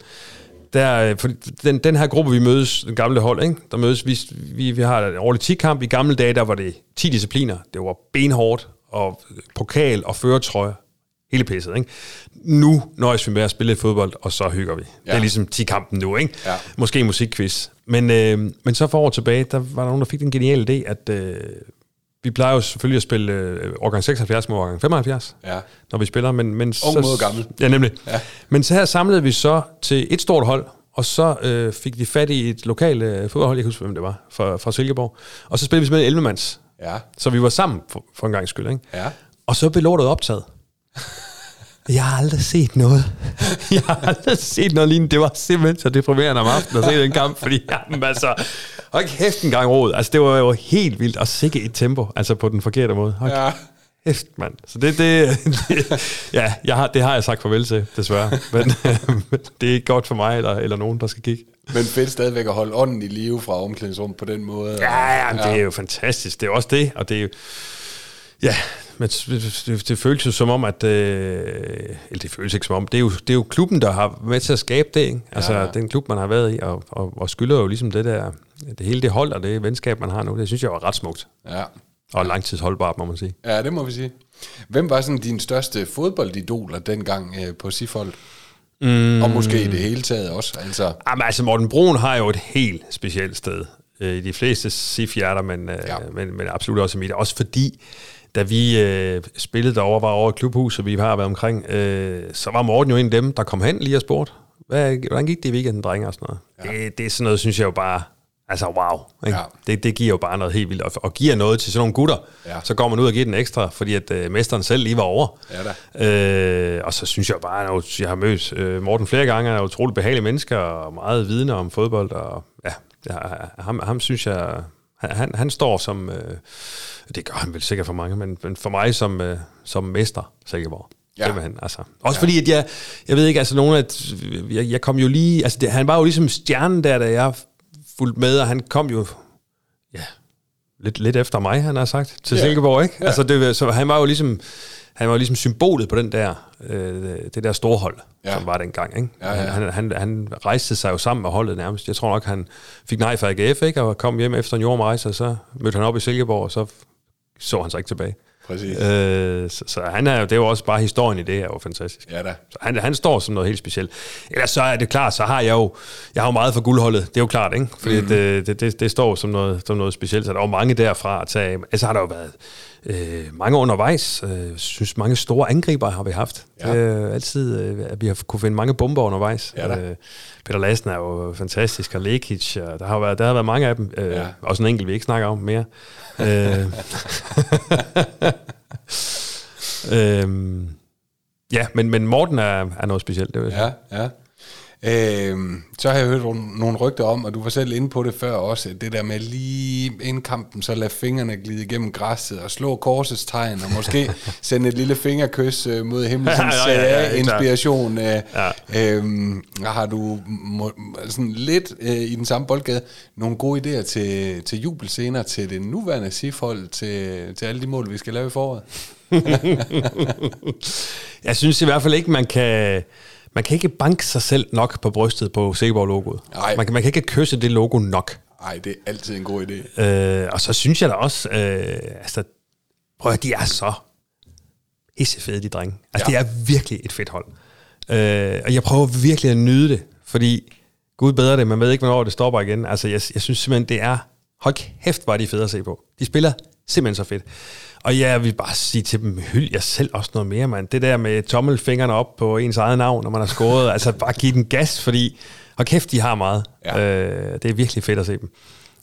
der, øh, for den, den her gruppe, vi mødes, den gamle hold, ikke? der mødes, vi, vi, vi har en årlig 10-kamp. I gamle dage, der var det 10 discipliner. Det var benhårdt, og pokal og føretrøje. Hele pisset, ikke? Nu nøjes vi med at spille lidt fodbold, og så hygger vi. Ja. Det er ligesom 10-kampen nu, ikke? Ja. Måske en musikquiz. Men, øh, men så for år tilbage, der var der nogen, der fik den geniale idé, at øh, vi plejer jo selvfølgelig at spille øh, årgang 76 mod årgang 75 Ja. når vi spiller. Men, men Ung mod gammel. Ja, nemlig. Ja. Men så her samlede vi så til et stort hold, og så øh, fik de fat i et lokalt øh, fodboldhold, jeg kan huske, hvem det var, fra, fra Silkeborg. Og så spillede vi simpelthen 11 mands. Ja. Så vi var sammen for, for en gang skyld, ikke? Ja. Og så blev lortet optaget. Jeg har aldrig set noget. Jeg har aldrig set noget lignende. Det var simpelthen så deprimerende om aftenen at se den kamp, fordi jamen, altså, hold kæft en gang råd. Altså, det var jo helt vildt at sikke et tempo, altså på den forkerte måde. Hold Ja. kæft, mand. Så det, det, det ja, jeg har, det har jeg sagt farvel til, desværre. Men det er ikke godt for mig eller, eller nogen, der skal kigge. Men fedt stadigvæk at holde ånden i live fra omklædningsrummet på den måde. Ja, ja, men ja. det er jo fantastisk. Det er også det, og det er jo... Ja, men det, det, føles jo som om, at... Øh, eller det føles ikke som om. Det er, jo, det er jo klubben, der har været med til at skabe det, ikke? Altså, Ja. ja. den klub, man har været i, og, og, og skylder jo ligesom det der... Det hele det hold og det venskab, man har nu, det synes jeg var ret smukt. Ja. Og langtidsholdbart, må man sige. ja, det må vi sige. Hvem var sådan din største fodboldidoler dengang øh, på Sifold? Mm. Og måske i det hele taget også. Altså, Jamen, altså, Morten Brun har jo et helt specielt sted øh, i de fleste SIF-hjerter, men, øh, ja. men, men absolut også i mit. Også fordi da vi øh, spillede derovre, var over i klubhuset, vi har været omkring, øh, så var Morten jo en af dem, der kom hen lige og spurgte, hvad, hvordan gik det i weekenden, drenge og sådan noget. Ja. Det, det er sådan noget, synes jeg jo bare, altså wow. Ikke? Ja. Det, det giver jo bare noget helt vildt, og, og giver noget til sådan nogle gutter. Ja. Så går man ud og giver den ekstra, fordi at øh, mesteren selv lige var over. Ja da. Øh, og så synes jeg bare, at jeg har mødt øh, Morten flere gange, han er utrolig behagelig mennesker, og meget vidne om fodbold, og ja, ja ham, ham synes jeg, han, han står som, øh, det gør han vel sikkert for mange, men, men for mig som, øh, som mester, Silkeborg. Ja. Simpelthen, altså. Også ja. fordi, at jeg, jeg ved ikke, altså nogle af, jeg, jeg kom jo lige, altså det, han var jo ligesom stjernen der, da jeg fulgte med, og han kom jo, ja, lidt, lidt efter mig, han har sagt, til ja. Silkeborg, ikke? Ja. Altså, det, så han var jo ligesom, han var ligesom symbolet på den der, øh, det der store hold, ja. som var dengang. Ikke? Ja, ja. Han, han, han rejste sig jo sammen med holdet nærmest. Jeg tror nok, han fik nej fra AGF, ikke? og kom hjem efter en jordrejse, og så mødte han op i Silkeborg, og så så han sig ikke tilbage. Præcis. Øh, så, så han er, det er jo også bare historien i det her, er jo fantastisk. Ja da. Så han, han står som noget helt specielt. Ellers så er det klart, så har jeg jo, jeg har jo meget for guldholdet, det er jo klart, ikke? Fordi mm. det, det, det, det, står som noget, som noget specielt, så der er jo mange derfra at tage Altså har der jo været øh, mange undervejs. Jeg øh, synes, mange store angriber har vi haft. Ja. Det er altid, øh, at vi har kunne finde mange bomber undervejs. Ja, øh, Peter Lassen er jo fantastisk, og Lekic, og der har været, der har været mange af dem. Øh, ja. Også en enkelt, vi ikke snakker om mere. øh, øh, ja, men, men Morten er, er noget specielt, det vil jeg Ja, ja. Øh, så har jeg hørt nogle rygter om, og du var selv inde på det før også, det der med lige inden kampen, så lade fingrene glide igennem græsset og slå korsets tegn, og måske sende et lille fingerkys øh, mod himlen, sådan ja, ja, ja, ja, inspiration. Øh, ja. øh, har du må, sådan lidt øh, i den samme boldgade nogle gode idéer til, til jubelscener til det nuværende SIF-hold, til, til alle de mål, vi skal lave i foråret? jeg synes i hvert fald ikke, man kan man kan ikke banke sig selv nok på brystet på Silkeborg-logoet. Man kan, man kan ikke kysse det logo nok. Nej, det er altid en god idé. Øh, og så synes jeg da også, øh, altså, prøv at de er så hissefede, de drenge. Altså, ja. det er virkelig et fedt hold. Øh, og jeg prøver virkelig at nyde det, fordi Gud bedre det, man ved ikke, hvornår det stopper igen. Altså, jeg, jeg synes simpelthen, det er, hold kæft, er de fede at se på. De spiller simpelthen så fedt. Og ja, jeg vil bare sige til dem, hyld jer selv også noget mere, mand. Det der med tommelfingrene op på ens eget navn, når man har scoret, altså bare give den gas, fordi, og kæft, de har meget. Ja. Øh, det er virkelig fedt at se dem.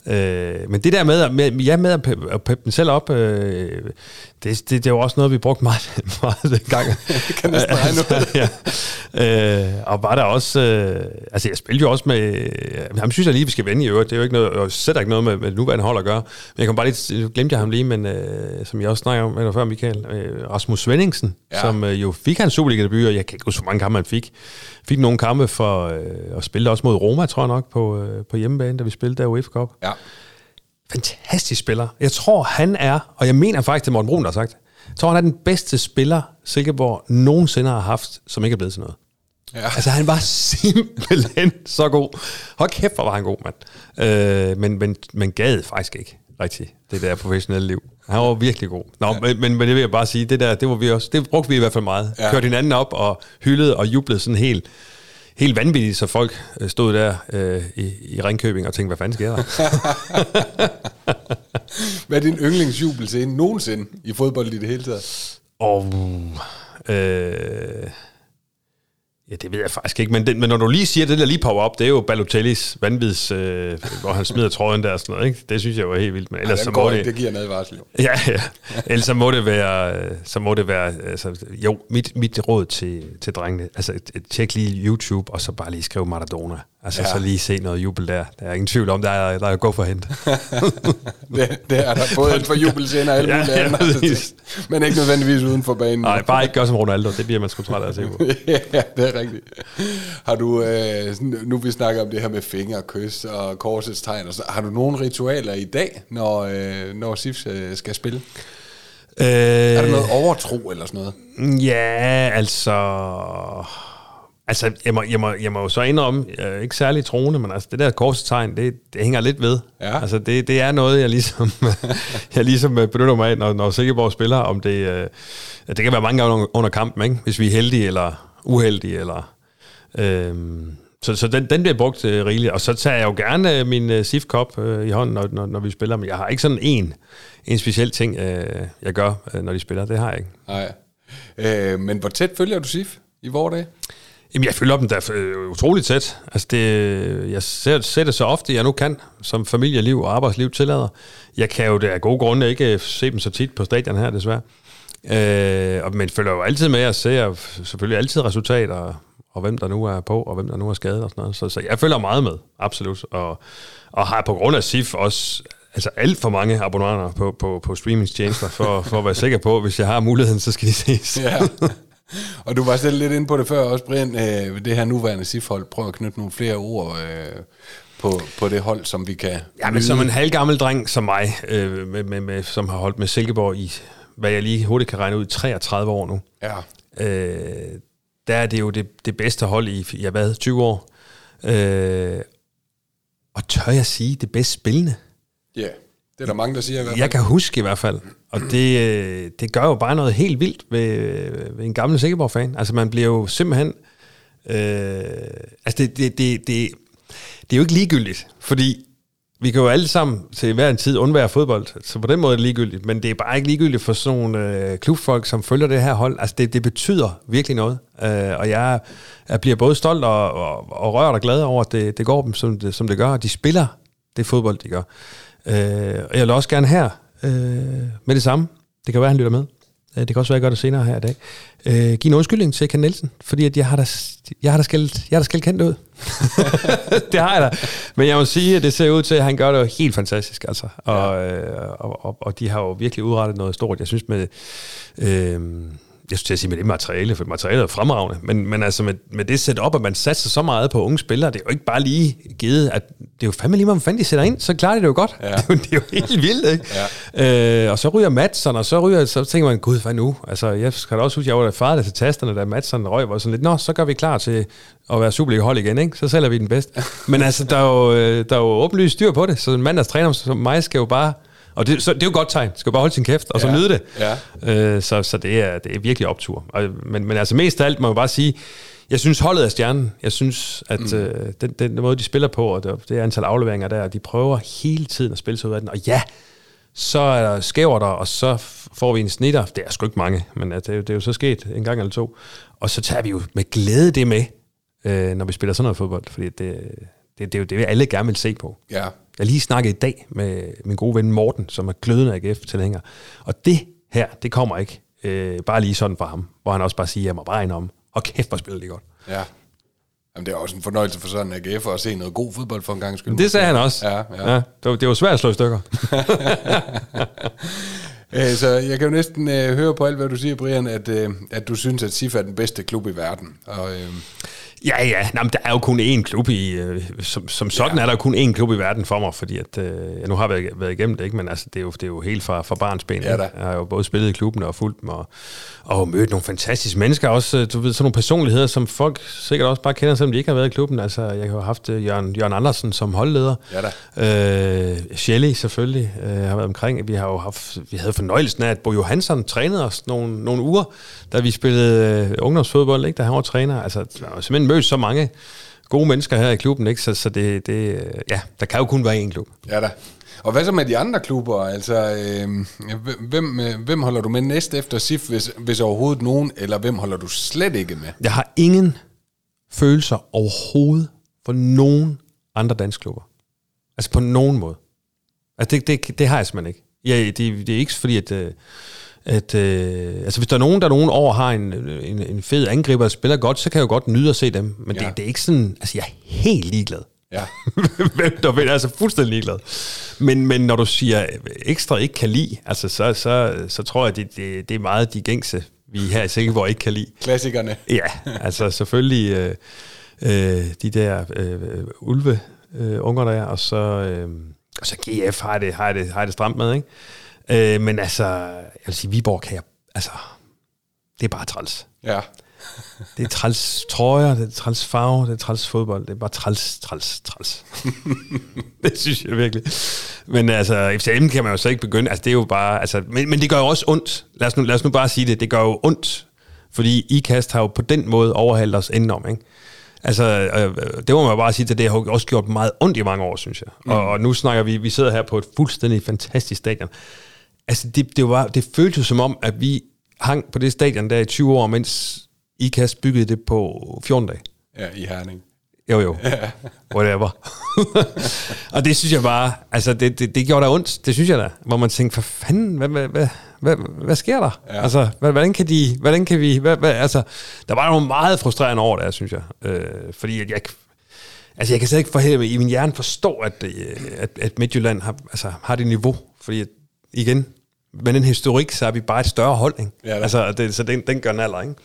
Øh, men det der med, med, ja, med at peppe pep den selv op, øh, det, det, det var også noget, vi brugte meget, meget dengang. kan det altså, ja. øh, Og var der også... Øh, altså, jeg spillede jo også med... Øh, ham synes jeg lige, vi skal vende i øvrigt. Det er jo ikke noget, og sætter ikke noget med, med nuværende hold at gøre. Men jeg kom bare lige... Glemte jeg ham lige, men øh, som jeg også snakker om med før, Michael. Øh, Rasmus Svendingsen, ja. som øh, jo fik hans Superliga-debut, og jeg kan ikke huske, hvor mange kampe han fik. Fik nogle kampe for... Øh, og spillede også mod Roma, tror jeg nok, på, øh, på hjemmebane, da vi spillede der UEFA Cup. Ja fantastisk spiller. Jeg tror, han er, og jeg mener faktisk, det Morten Brun, der har sagt, jeg tror, han er den bedste spiller, Silkeborg nogensinde har haft, som ikke er blevet til noget. Ja. Altså, han var simpelthen så god. Hold kæft, hvor var han god, mand. Øh, men, men, men gad faktisk ikke rigtigt det der professionelle liv. Han var virkelig god. Nå, ja. men, men, men det vil jeg bare sige, det der, det var vi også, det brugte vi i hvert fald meget. Ja. Kørte hinanden op og hyldede og jublede sådan helt helt vanvittigt, så folk øh, stod der øh, i, i Ringkøbing og tænkte, hvad fanden sker der? hvad er din yndlingsjubelscene nogensinde i fodbold i det hele taget? Og, øh, Ja, det ved jeg faktisk ikke, men, det, men når du lige siger, det der lige popper op, det er jo Balotellis vanvids, øh, hvor han smider trøjen der og sådan noget, ikke? Det synes jeg var helt vildt. Men ellers, Ej, så må det, det giver en advarsel. Ja, ja. Ellers så må det være, så må det være altså, jo, mit, mit råd til, til drengene, altså tjek lige YouTube, og så bare lige skrive Maradona. Altså ja. så lige se noget jubel der. Der er ingen tvivl om, der er, der er gå for hent. det, det er der både for jubelscene og alle mulige ja, andre. Ja, men ikke nødvendigvis uden for banen. Nej, bare ikke gøre som Ronaldo. Det bliver man sgu træt af at se på. ja, det er rigtigt. Har du, øh, nu vi snakker om det her med fingre, kys og korsets tegn, så, har du nogle ritualer i dag, når, øh, når SIF øh, skal spille? Øh, er der noget overtro eller sådan noget? Ja, altså... Altså, jeg må, jeg, må, jeg må jo så indrømme, jeg er ikke særlig troende, men altså, det der korstegn, det, det hænger lidt ved. Ja. Altså, det, det er noget, jeg ligesom, jeg ligesom øh, benytter mig af, når, når Sikkerborg spiller, om det, øh, det kan være mange gange under kampen, ikke? hvis vi er heldige eller uheldige, eller... Øh, så, så den, den bliver brugt øh, rigeligt. Og så tager jeg jo gerne øh, min øh, SIF-kop øh, i hånden, når, når, når vi spiller. Men jeg har ikke sådan en, en speciel ting, øh, jeg gør, øh, når de spiller. Det har jeg ikke. Nej. Øh, men hvor tæt følger du SIF i vores dag? Jamen, jeg følger dem da øh, utroligt tæt. Altså, det, jeg ser, ser det så ofte, jeg nu kan, som familieliv og arbejdsliv tillader. Jeg kan jo det af gode grunde ikke se dem så tit på stadion her, desværre. Øh, og, men følger jo altid med og ser selvfølgelig altid resultater, og hvem der nu er på, og hvem der nu er skadet og sådan noget. Så, så jeg følger meget med, absolut. Og, og har på grund af SIF også altså alt for mange abonnenter på, på, på streamingstjenester, for, for at være sikker på, hvis jeg har muligheden, så skal de ses. Ja. Og du var selv lidt inde på det før også, Brian, øh, det her nuværende SIF-hold. Prøv at knytte nogle flere ord øh, på, på det hold, som vi kan Ja, men som en halvgammel dreng som mig, øh, med, med, med, som har holdt med Silkeborg i, hvad jeg lige hurtigt kan regne ud, 33 år nu. Ja. Øh, der er det jo det, det bedste hold i, ja hvad, 20 år. Øh, og tør jeg sige, det bedst spillende. Ja, yeah det er der mange, der siger i hvert fald. Jeg kan huske i hvert fald. Og det, øh, det gør jo bare noget helt vildt ved, ved en gammel Sikkerborg-fan. Altså man bliver jo simpelthen... Øh, altså det, det, det, det, det er jo ikke ligegyldigt, fordi vi kan jo alle sammen til hver en tid undvære fodbold, så på den måde er det ligegyldigt, men det er bare ikke ligegyldigt for sådan nogle øh, klubfolk, som følger det her hold. Altså det, det betyder virkelig noget, øh, og jeg, jeg bliver både stolt og, og, og rørt og glad over, at det, det går dem, som det, som det gør, og de spiller det fodbold, de gør. Øh, og jeg vil også gerne her øh, med det samme, det kan være, at han lytter med, Øh, det kan også være, at jeg gør det senere her i dag. Øh, giv en undskyldning til Ken Nielsen, fordi at jeg har da, jeg har da skældt, jeg har da skældt kendt ud. det har jeg da. Men jeg må sige, at det ser ud til, at han gør det jo helt fantastisk. Altså. Og, ja. øh, og, og, og, de har jo virkelig udrettet noget stort. Jeg synes med... Øh, jeg skulle til at sige med det materiale, for materialet er fremragende, men, men altså med, med det setup, at man satser så meget på unge spillere, det er jo ikke bare lige givet, at det er jo fandme lige, man fanden de sætter ind, så klarer de det jo godt. Ja. Det, er jo, det er jo helt vildt, ikke? Ja. Øh, og så ryger Madsen, og så ryger, så tænker man, gud, hvad nu? Altså, jeg skal da også huske, jeg var der faret til tasterne, da Madsen røg, var sådan lidt, nå, så gør vi klar til at være Superliga-hold igen, ikke? Så sælger vi den bedst. men altså, der er jo, øh, der er jo åbenlyst styr på det, så en mand, der træner som mig, skal jo bare og det, så, det er jo godt tegn. Skal bare holde sin kæft, og så ja. nyde det. Ja. Øh, så så det, er, det er virkelig optur. Og, men, men altså mest af alt må jeg bare sige, jeg synes holdet er stjernen. Jeg synes, at mm. øh, den, den måde, de spiller på, og det, det antal afleveringer der, de prøver hele tiden at spille sig ud af den. Og ja, så er der skæver der, og så får vi en snitter. Det er sgu ikke mange, men det, er, det er jo så sket en gang eller to. Og så tager vi jo med glæde det med, øh, når vi spiller sådan noget fodbold, fordi det, det, det er jo det, vi alle gerne vil se på. Ja. Jeg lige snakket i dag med min gode ven Morten, som er glødende AGF-tilhænger. Og det her, det kommer ikke øh, bare lige sådan fra ham, hvor han også bare siger, jeg må bare om, og kæft, hvor spiller de godt. Ja. Jamen, det er også en fornøjelse for sådan en AGF at se noget god fodbold for en gang skyld. Det sagde han også. Ja, ja. ja det, var, det var svært at slå i stykker. Øh, så jeg kan jo næsten øh, høre på alt, hvad du siger, Brian, at, øh, at du synes, at SIF er den bedste klub i verden. Og, øh, Ja, ja. Nå, men der er jo kun én klub i... Øh, som, som sådan ja. er der jo kun én klub i verden for mig, fordi at... Øh, jeg nu har været, været igennem det, ikke? men altså, det, er jo, det er jo helt fra, fra barns ben. Ja, jeg har jo både spillet i klubben og fulgt dem, og, og mødt nogle fantastiske mennesker også. Øh, du ved, sådan nogle personligheder, som folk sikkert også bare kender, selvom de ikke har været i klubben. Altså, jeg har haft uh, Jørgen, Jørgen Andersen som holdleder. Ja da. Øh, Shelley selvfølgelig øh, har været omkring. Vi har jo haft... Vi havde fornøjelsen af, at Bo Johansson trænede os nogle, nogle uger, da vi spillede øh, ungdomsfodbold, ikke? da han var træner. Altså, der var simpelthen mødt så mange gode mennesker her i klubben, ikke? Så, så det, det, ja, der kan jo kun være én klub. Ja da. Og hvad så med de andre klubber? Altså, øh, hvem, øh, hvem holder du med næst efter SIF, hvis, hvis overhovedet nogen, eller hvem holder du slet ikke med? Jeg har ingen følelser overhovedet for nogen andre danske klubber. Altså på nogen måde. Altså det, det, det har jeg simpelthen ikke. Ja, det, det er ikke fordi, at... Øh, at øh, altså hvis der er nogen, der nogen over har en, en, en fed angriber, der spiller godt, så kan jeg jo godt nyde at se dem. Men ja. det, det er ikke sådan, altså jeg er helt ligeglad. Ja. Hvem der vil, altså fuldstændig ligeglad. Men, men når du siger ekstra ikke kan lide, altså så, så, så tror jeg, det, det, det er meget de gængse, vi her i Silkeborg ikke kan lide. Klassikerne. Ja, altså selvfølgelig øh, øh, de der øh, ulve øh, unger der, og så, øh, og så GF har det, har det, har det stramt med, ikke? Øh, men altså, jeg vil sige, Viborg kan jeg, altså, det er bare træls. Ja. det er træls trøjer, det er træls farve, det er træls fodbold, det er bare træls, træls, træls. det synes jeg virkelig. Men altså, FCM kan man jo så ikke begynde, altså det er jo bare, altså, men, men det gør jo også ondt. Lad os, nu, lad os nu bare sige det, det gør jo ondt, fordi IKAST har jo på den måde overhalet os indenom, ikke? Altså, øh, det må man bare sige, at det har også gjort meget ondt i mange år, synes jeg. Mm. Og, og nu snakker vi, vi sidder her på et fuldstændig fantastisk stadion. Altså, det, det, var, det føltes som om, at vi hang på det stadion der i 20 år, mens IKAST byggede det på 14 dage. Ja, i Herning. Jo, jo. Whatever. og det synes jeg bare, altså det, det, det gjorde da ondt, det synes jeg da. Hvor man tænkte, for fanden, hvad, hvad, hvad, hvad, hvad sker der? Ja. Altså, hvad, hvordan kan de, hvordan kan vi, hvad, hvad, altså, der var nogle meget frustrerende over der, synes jeg. Øh, fordi at jeg, altså jeg kan slet ikke for i min hjerne forstå, at, øh, at, at Midtjylland har, altså, har det niveau. Fordi at, igen, med den historik, så er vi bare et større hold, ikke? Ja, altså, det, så den, den gør den alder, ikke?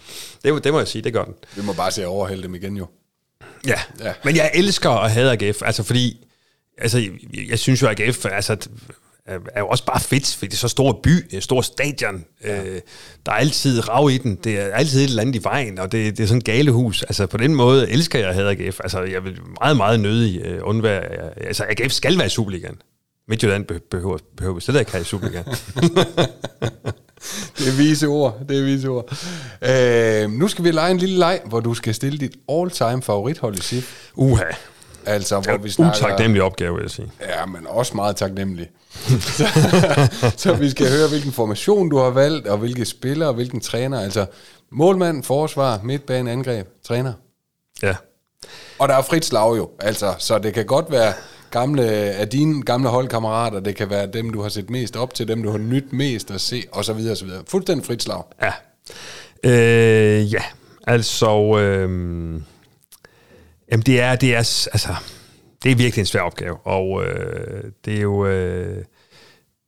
Det, det må jeg sige, det gør den. Vi må bare se at overhælde dem igen, jo. Ja. ja, men jeg elsker at have AGF, altså fordi, altså jeg, jeg synes jo, at AGF altså, er jo også bare fedt, fordi det er så stor by, et stor stadion, ja. øh, der er altid rav i den, det er altid et eller andet i vejen, og det, det er sådan et galehus. Altså på den måde elsker jeg have AGF. Altså jeg vil meget, meget nødig øh, undvære, altså AGF skal være i Superligaen. Midtjylland behøver, behøver slet ikke have i Superligaen. det er vise ord, det er vise ord. Øh, nu skal vi lege en lille leg, hvor du skal stille dit all-time favorithold i SIF. Uha. Altså, hvor vi snakker... Utaknemmelig opgave, vil jeg sige. Ja, men også meget taknemmelig. så, så vi skal høre, hvilken formation du har valgt, og hvilke spillere, og hvilken træner. Altså, målmand, forsvar, midtbane, angreb, træner. Ja. Og der er frit slag jo, altså, så det kan godt være gamle, af dine gamle holdkammerater, det kan være dem, du har set mest op til, dem, du har nyt mest at se, og så videre, og så videre. Fuldstændig frit slag. Ja. Øh, ja, altså... Øh, jamen, det er, det er, altså, det er virkelig en svær opgave, og øh, det er jo... Øh,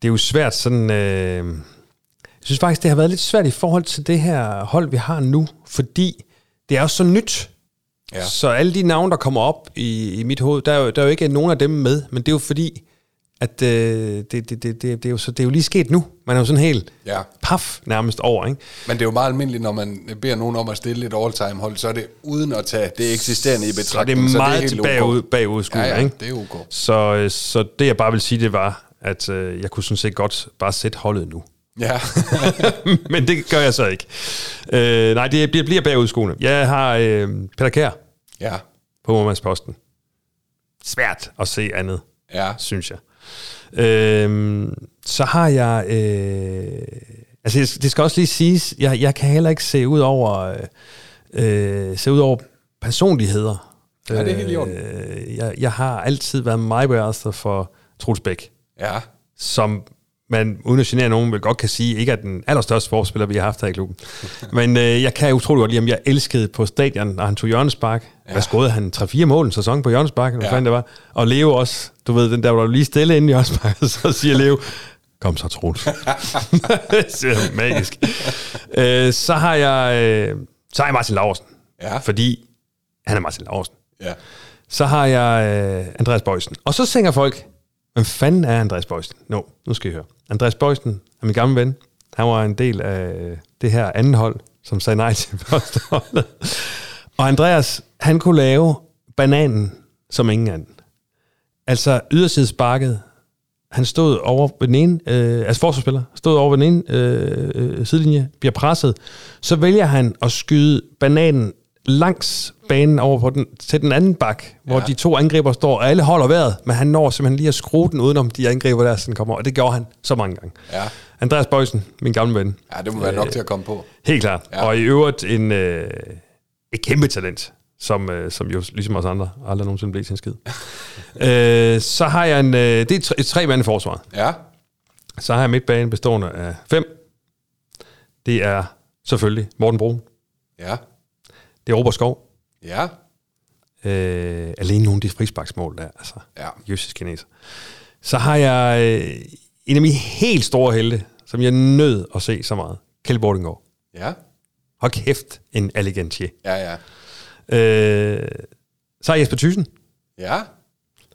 det er jo svært sådan... Øh, jeg synes faktisk, det har været lidt svært i forhold til det her hold, vi har nu, fordi det er jo så nyt. Ja. Så alle de navne, der kommer op i, i mit hoved, der er, jo, der er jo ikke nogen af dem med, men det er jo fordi, at øh, det, det, det, det, det, er jo så, det er jo lige sket nu. Man er jo sådan helt ja. paf nærmest over. Ikke? Men det er jo meget almindeligt, når man beder nogen om at stille et all-time hold, så er det uden at tage det eksisterende i betragtning. Så det er meget så det er bagud, bagudskud. Ja, ja, ikke? det er okay. Så, øh, så det jeg bare vil sige, det var, at øh, jeg kunne sådan set godt bare sætte holdet nu. Ja. Men det gør jeg så ikke. Øh, nej, det bliver, bliver bagudskuende. Jeg har øh, Peter Kær ja. på Målmandsposten. Svært at se andet, ja. synes jeg. Øh, så har jeg... Øh, altså, det skal også lige siges, jeg, jeg kan heller ikke se ud over, øh, se ud over personligheder. Ja, det er helt i orden. Øh, jeg, jeg har altid været meget for Truls Bæk. Ja. Som man uden at genere nogen, vil godt kan sige, ikke er den allerstørste forspiller, vi har haft her i klubben. Men øh, jeg kan utrolig godt lide ham. Jeg elskede på stadion, når han tog hjørnespark. Ja. Hvad skåede han? 3-4 mål en sæson på hjørnespark, hvad ja. fanden det var. Og Leo også, du ved, den der, hvor du lige stille inde i hjørnespark, så siger Leo, kom så, Troels. det er magisk. øh, så har jeg, øh, så har jeg Martin Laursen. Ja. Fordi han er Martin Laursen. Ja. Så har jeg øh, Andreas Bøjsen. Og så tænker folk, Hvem fanden er Andreas Bøjsen? Nå, no, nu skal I høre. Andreas Bøjsen er min gamle ven. Han var en del af øh, det her anden hold, som sagde nej til første. Og Andreas, han kunne lave bananen som ingen anden. Altså ydersidesparket, han stod over ved den ene, øh, altså forsvarsspiller, stod over ved den ene øh, øh sidelinje, bliver presset, så vælger han at skyde bananen langs banen over på den, til den anden bak, hvor ja. de to angriber står, og alle holder vejret, men han når simpelthen lige at skrue den udenom de angriber der, sådan kommer, og det gjorde han så mange gange. Ja. Andreas Bøjsen, min gamle ven. Ja, det må være nok øh, til at komme på. Helt klart. Ja. Og i øvrigt en, øh, et kæmpe talent, som, øh, som jo ligesom os andre aldrig nogensinde blev til en skid. øh, så har jeg en, øh, det er tre, et tre mand i forsvaret. Ja. Så har jeg midtbanen bestående af fem. Det er selvfølgelig Morten Brun. Ja. Det er Robert Skov. Ja. Øh, alene nogle af de frisbaksmål der, altså. Ja. Jøsses kineser. Så har jeg øh, en af mine helt store helte, som jeg nød at se så meget. Kjeld Bordingård. Ja. Hold kæft, en elegant Ja, ja. Øh, så jeg Jesper Thyssen. Ja.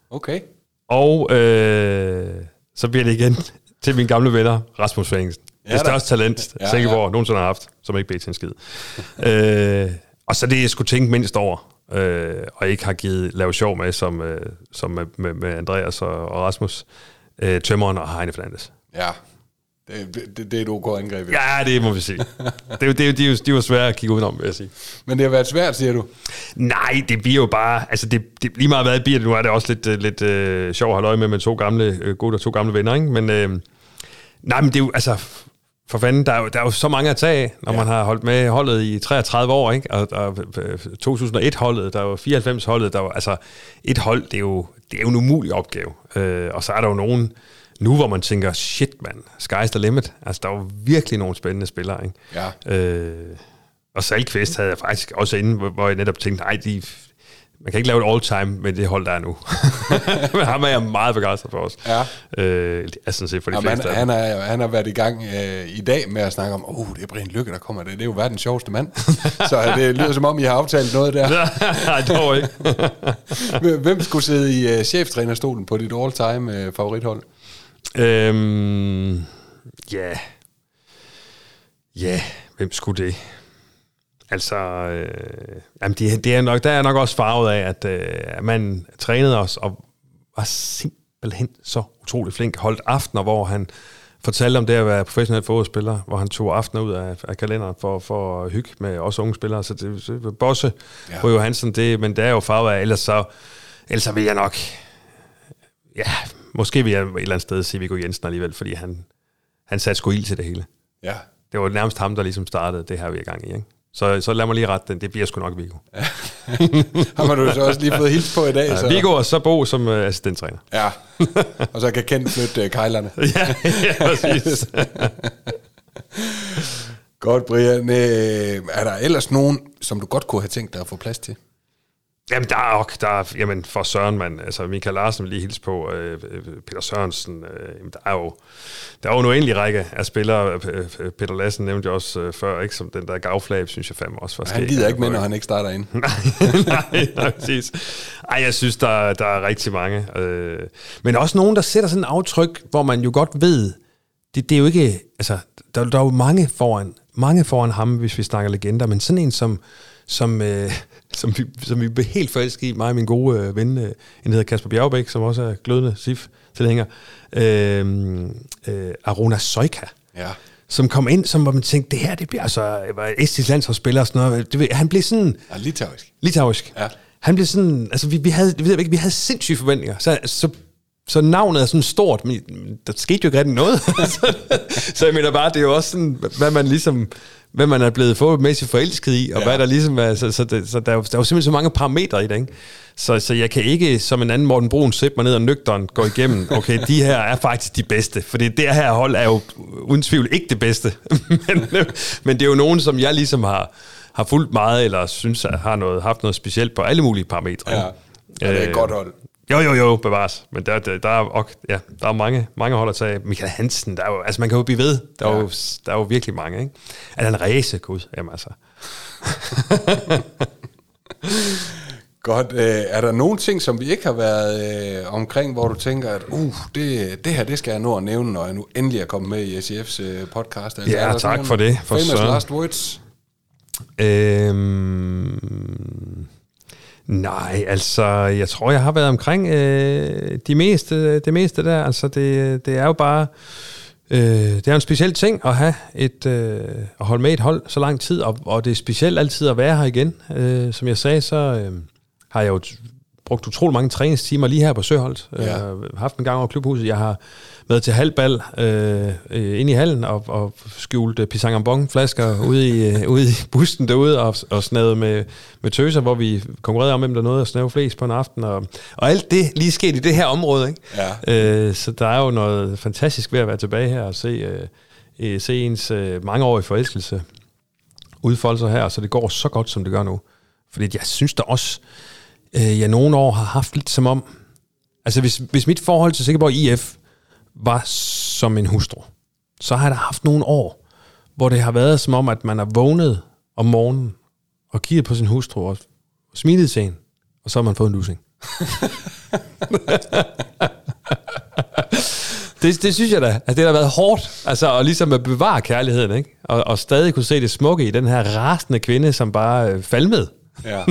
Okay. Og øh, så bliver det igen til mine gamle venner, Rasmus Fængsen. Ja, det største talent, ja, Silkeborg ja. nogensinde har haft, som ikke blev til en skid. øh, og så det, jeg skulle tænke mindst over, øh, og ikke har givet lave sjov med, som, øh, som med, med, med Andreas og, og Rasmus, øh, Tømmeren og Heine Fernandes. Ja. Det, det, det er et ok angreb. Ja, det må vi sige. Det, det, jo- de, er de var svære at kigge udenom, vil jeg sige. Men det har været svært, siger du. Nej, det bliver jo bare... Altså, det, det lige meget hvad det bliver, nu er det også lidt, øh, lidt øh, sjovt at holde øje med med to gamle øh, gode og to gamle venner, ikke? Men, øh, nej, men det er jo... Altså, for fanden, der er, jo, der er jo så mange at tage af, når ja. man har holdt med holdet i 33 år, ikke? Og, og øh, 2001-holdet, der var 94-holdet, der var... Altså, et hold, det er jo, det er jo en umulig opgave. Øh, og så er der jo nogen nu, hvor man tænker, shit, mand, sky's the limit. Altså, der er jo virkelig nogle spændende spillere, ikke? Ja. Øh, og Salkvist havde jeg faktisk også inde, hvor- hvor jeg netop tænkte, nej, de, man kan ikke lave et all-time med det hold, der er nu. Men ham er jeg meget begejstret for os. Ja. Øh, altså set for de Jamen, han, fleste. dem. han, er, han har været i gang øh, i dag med at snakke om, oh, det er Brian Lykke, der kommer. Det, det er jo verdens sjoveste mand. Så det lyder som om, I har aftalt noget der. nej, dog ikke. Hvem- skulle sidde i uh, cheftrænerstolen på dit all-time uh, favorithold? øhm, ja. Ja, hvem skulle det? Altså, øh, jamen det, det er nok, der er nok også farvet af, at, øh, man trænede os og var simpelthen så utrolig flink. Holdt aftener, hvor han fortalte om det at være professionel fodboldspiller, hvor han tog aftener ud af, af kalenderen for, for at hygge med også unge spillere. Så det, så Bosse Ja. ja. på Johansen, det, men det er jo farvet af, ellers så, ellers så vil jeg nok, ja, måske vil jeg et eller andet sted sige Viggo Jensen alligevel, fordi han, han satte sgu ild til det hele. Ja. Det var nærmest ham, der ligesom startede det her, vi er i gang i. Ikke? Så, så lad mig lige rette den. Det bliver sgu nok Viggo. Ham har du så også lige fået hils på i dag. Ja, så. Viggo og så Bo som uh, assistenttræner. Ja. Og så kan Kent flytte uh, kejlerne. ja, ja, præcis. Godt, Brian. Øh, er der ellers nogen, som du godt kunne have tænkt dig at få plads til? Jamen, der er, ok, der er jamen, for Søren, man, altså Michael Larsen vil lige hilse på, øh, øh, Peter Sørensen, øh, jamen, der er jo der er jo en uendelig række af spillere. Øh, øh, Peter Lassen nævnte jeg også øh, før, ikke, som den der gavflag, synes jeg fandme også var Han gider ikke med, når han ikke starter ind. nej, nej, nej, præcis. Ej, jeg synes, der, der er rigtig mange. Øh, men også nogen, der sætter sådan en aftryk, hvor man jo godt ved, det, det er jo ikke, altså, der, der er jo mange foran, mange foran ham, hvis vi snakker legender, men sådan en som, som, øh, som, vi, som vi blev helt forelsket i, mig og min gode øh, ven, øh, en der hedder Kasper Bjergbæk, som også er glødende SIF tilhænger, øh, øh, Arona Soika Ja. som kom ind, som man tænkte, det her, det bliver altså, var Estis landsholdsspiller og sådan noget. Det, ved- han blev sådan, Ja, litauisk. litauisk. Ja. Han blev sådan, altså vi, vi havde, vi, ved ikke, vi havde sindssyge forventninger. Så, så, så navnet er sådan stort, men der skete jo ikke rigtig noget. så, så jeg mener bare, det er jo også sådan, hvad man ligesom, hvad man er blevet fodboldmæssigt forelsket i, og Ja. ja. hvad der ligesom er, så, så, det, så der, er jo- der er jo simpelthen så mange parametre i det, ikke? Så, så jeg kan ikke som en anden Morten Brun sætte mig ned og nøgteren gå igennem, okay, de her er faktisk de bedste, fordi det her hold er jo uden tvivl ikke det bedste, men, men det er jo nogen, som jeg ligesom har, har fulgt meget, eller synes at har noget, haft noget specielt på alle mulige parametre. Ja. Og det er et Øh, godt hold. Jo, jo, jo, bevares. Men der, der, der, er, og, ja, der er mange, mange hold at tage. Michael Hansen, der er jo, altså man kan jo blive ved. Der, er, Ja. jo, der er jo virkelig mange, ikke? Allan Ræse, gud, jamen altså. Godt. Øh, er der nogle ting, som vi ikke har været øh, omkring, hvor du tænker, at uh, det, det her, det skal jeg nå at nævne, når jeg nu endelig er kommet med i SCF's øh, podcast? Ja, der sådan tak for det, for famous søren. last words? Øhm, nej, altså, jeg tror, jeg har været omkring øh, de meste, det meste der. Altså, det, det er jo bare... Øh, det er en speciel ting at have et, øh, at holde med et hold så lang tid, og, og det er specielt altid at være her igen. Øh, som jeg sagde, så øh, har jeg jo brugt utrolig mange træningstimer lige her på Søholdt. Ja. Ja. Øh, haft en gang over klubhuset. Jeg har været til halvbal øh, øh, inde i hallen og, og skjult øh, pisang flasker ude i, øh, ude i bussen derude og, og snadet med, med tøser, hvor vi konkurrerede om, hvem der nåede at snave flest på en aften. Og, og alt det lige sket i det her område. Ikke? Ja. Øh, så der er jo noget fantastisk ved at være tilbage her og se, øh, øh, se ens øh, mangeårige forelskelse udfolde sig her, så det går så godt, som det gør nu. Fordi jeg synes da også, øh, jeg nogle år har haft lidt som om, altså hvis, hvis mit forhold til Sikkerborg IF var som en hustru, så har jeg da haft nogle år, hvor det har været som om, at man er vågnet om morgenen og kigget på sin hustru og smilet til hende, og så har man fået en lussing. det, det synes jeg da. Altså, det har været hårdt, altså at ligesom at bevare kærligheden, ikke? Og, og stadig kunne se det smukke i den her rasende kvinde, som bare øh, falmede. Ja.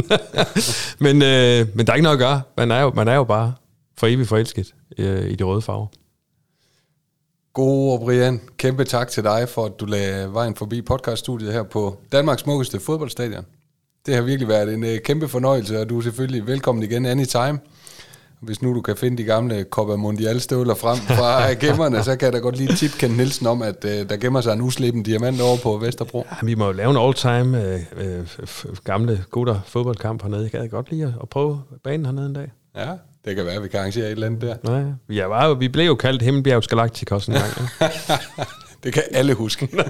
men, øh, men der er ikke noget at gøre. Man er jo, man er jo bare for evigt forelsket øh, i de røde farver. God Brian, kæmpe tak til dig for, at du lagde vejen forbi podcaststudiet her på Danmarks smukkeste fodboldstadion. Det har virkelig været en øh, kæmpe fornøjelse, og du er selvfølgelig velkommen igen anytime. Hvis nu du kan finde de gamle Copa Mundial støvler frem fra gemmerne, så kan da godt lige tip Ken Nielsen om, at uh, der gemmer sig en uslippen diamant over på Vesterbro. Ja, vi må jo lave en all-time uh, uh, gamle gutter fodboldkamp hernede. Jeg gad godt lige at prøve banen hernede en dag. Ja, det kan være, at vi kan arrangere et eller andet der. Nej, vi, er, var, vi blev jo kaldt Himmelbjergs Galacticos en gang. Ja. det kan alle huske.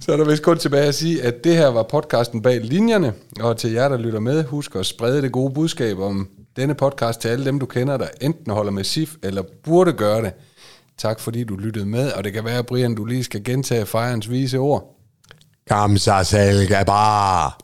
Så er der vist kun tilbage at sige, at det her var podcasten bag linjerne, og til jer, der lytter med, husk at sprede det gode budskab om denne podcast til alle dem, du kender, der enten holder med SIF eller burde gøre det. Tak fordi du lyttede med, og det kan være, Brian, du lige skal gentage fejrens vise ord. Kom så selv, bare.